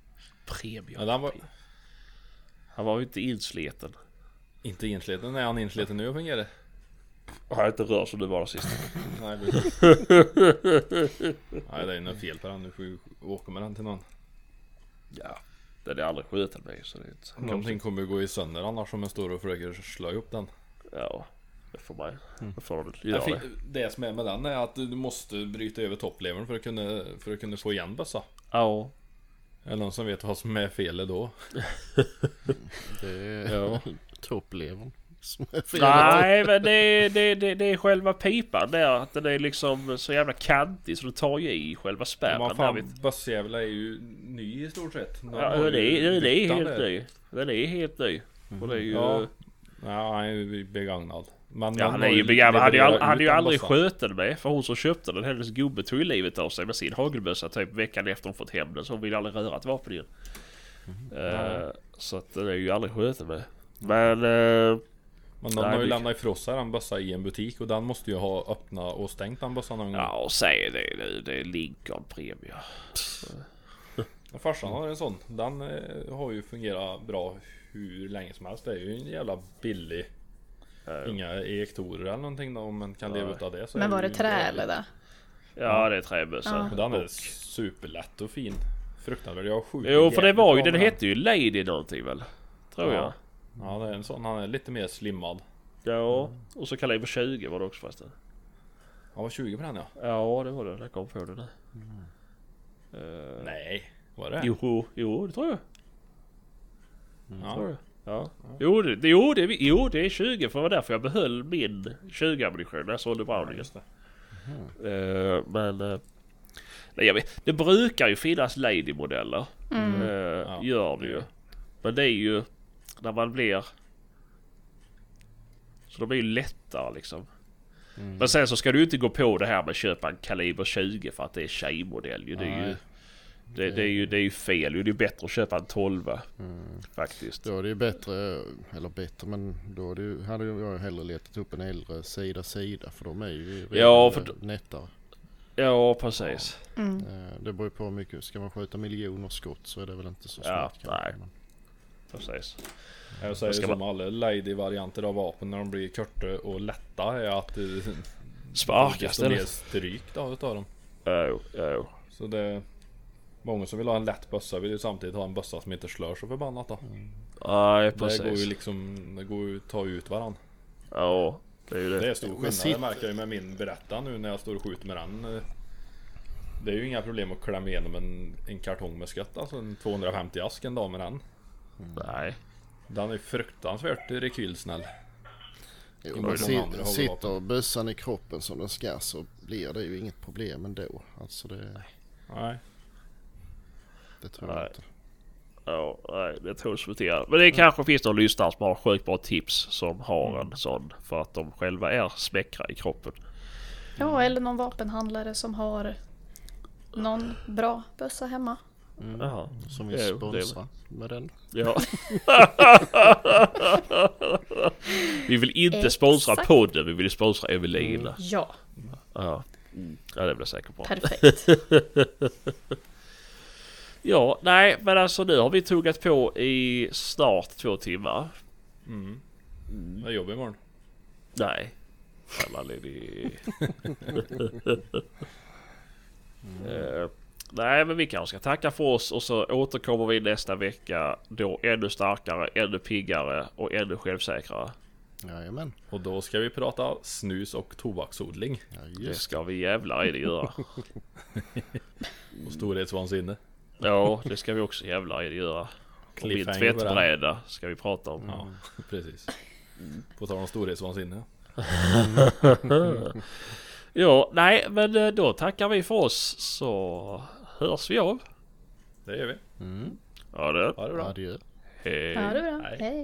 Premium. Ja, den var Han var ju inte insleten. inte insliten. Är han insliten nu och fungerar? Har inte rört som du var sist. [laughs] [laughs] Nej, det är något fel på den. Du får ju åka med den till någon. Ja. Den är aldrig skjuten mig så det är inte Någonting kommer ju gå i sönder annars om jag står och försöker slå upp den. Ja. Det får man Det får man Jag göra det. det som är med den är att du måste bryta över topplevern för att kunna, för att kunna få igen bössa. Ja. Är det någon som vet vad som är felet då? [laughs] Det är Ja. topplevern som är fel. Nej men det är, det, det, det är själva pipan där. Att den är liksom så jävla kantig så du tar ju i själva Men spärren. vad där fan, bössjävlar är ju ny i stort sett. Ja, den ju är, den är helt där. ny. Den är helt ny. Och det är ju... Ja. Ja, han är ju begagnad. Men Ja, han är ju begagnad. Han hade ju, hade ju aldrig skött den med. För hon som köpte den, hennes gubbe tog ju livet av sig med sin hagelbössa typ veckan efter hon fått hem den. Så hon ville aldrig röra ett vapen igen. Eh, så att den är ju aldrig skjuten med. Men... eh, Men de Nej, har ju det- lämnat ifrån sig den bössa i en butik och den måste ju ha öppnat och stängt den bössan någon gång. ja, och säg det nu. Det är Lincoln Premia. Ja, Farsan har en sån. Den eh, har ju fungerat bra hur länge som helst. Det är ju en jävla billig. Inga ejektorer eller någonting då, om man kan leva utav det. Så Men var det ju trä eller det? Ja, det är träbössa. Ja. Den är superlätt och fin. Fruktansvärd. Jag har skjutit Jo, för det var ju, den hette ju Lady någonting väl? Tror jag. Ja. Ja, det är en sån. Han är lite mer slimmad. Ja, och så kaliber 20 var det också förresten. Han var 20 på den ja. Ja, det var det. Jag kom på det nu. Eh, Nej, var det? Jo, jo, det tror jag. Ja. Tror jag. Ja. Jo, det, det, jo, det, jo, det är 20 för det var därför jag behöll min 20 ammunition när jag sålde Ja, Browningen. just det. Eh, men... eh, nej, jag vet, det brukar ju finnas Lady-modeller. Mm. Eh, Ja, gör det ju. Men det är ju när man blir... Så de är ju lättare liksom. Men sen så ska du ju inte gå på det här med att köpa en kaliber 20 för att det är tjejmodell ju. Det är ju, det, det är ju, det är ju fel ju. Det är bättre att köpa en 12 faktiskt. Då är det ju bättre, eller bättre men då är det ju, hade jag hellre letat upp en äldre sida sida för de är ju Ja, för nättare. Ja, precis. Mm. Eh, Det beror ju på hur mycket, ska man skjuta miljoner skott så är det väl inte så Ja, smart kanske. nej. Men, precis. Jag säger Ska som alla lady-varianter av vapen när de blir korta och lätta är att det Sparkas desto det. mer stryk då utav dem. Jo, jo. Så det Många som vill ha en lätt bössa vill ju samtidigt ha en bössa som inte slår så förbannat då. Nej, Det går ju precis. liksom, det går ju att ta ut varandra. Ja, det är ju Det det. är stor skillnad, sitt- det märker jag ju med min berätta nu när jag står och skjuter med den. Det är ju inga problem att klämma igenom en, en kartong med skott, alltså en 250 ask en dag med den. Nej. Den är fruktansvärt rekylsnäll. jo, men de si, andra har sitter bössan i kroppen som den ska så blir det ju inget problem ändå. Alltså det, Nej. det tror jag Nej. inte. Ja, Nej, det tror jag inte. Men det kanske finns någon lyssnare som har sjukt bra tips som har en sån för att de själva är smäckra i kroppen. Ja, eller någon vapenhandlare som har någon bra bössa hemma. Jaha. Som vi sponsrar med den. Ja. [laughs] vi vill inte sponsra Exakt. podden, vi vill sponsra Evelina. Ja, Ja. ja, det blir säkert bra. perfekt. [laughs] Ja, nej, men alltså nu har vi tuggat på i snart två timmar. Mm. Jag jobbar imorgon. Nej. Jävla ledig. [laughs] Eh, nej, men vi kanske ska tacka för oss och så återkommer vi nästa vecka. Då ännu starkare, ännu piggare och ännu självsäkrare. Jajamän. Och då ska vi prata snus och tobaksodling. Ja, Det just ska vi jävlar i det göra. [laughs] Och storhetsvansinne. Ja, det ska vi också jävlar i det göra. Och min tvättbräda ska vi prata om. Ja, precis. På tal om storhetsvansinne. [laughs] Ja, nej, men eh, då tackar vi för oss så hörs vi av. Det gör vi. Mm. Ja, det. Ha det bra. Adjö. Hej. Ja, det bra. Hej. Hej.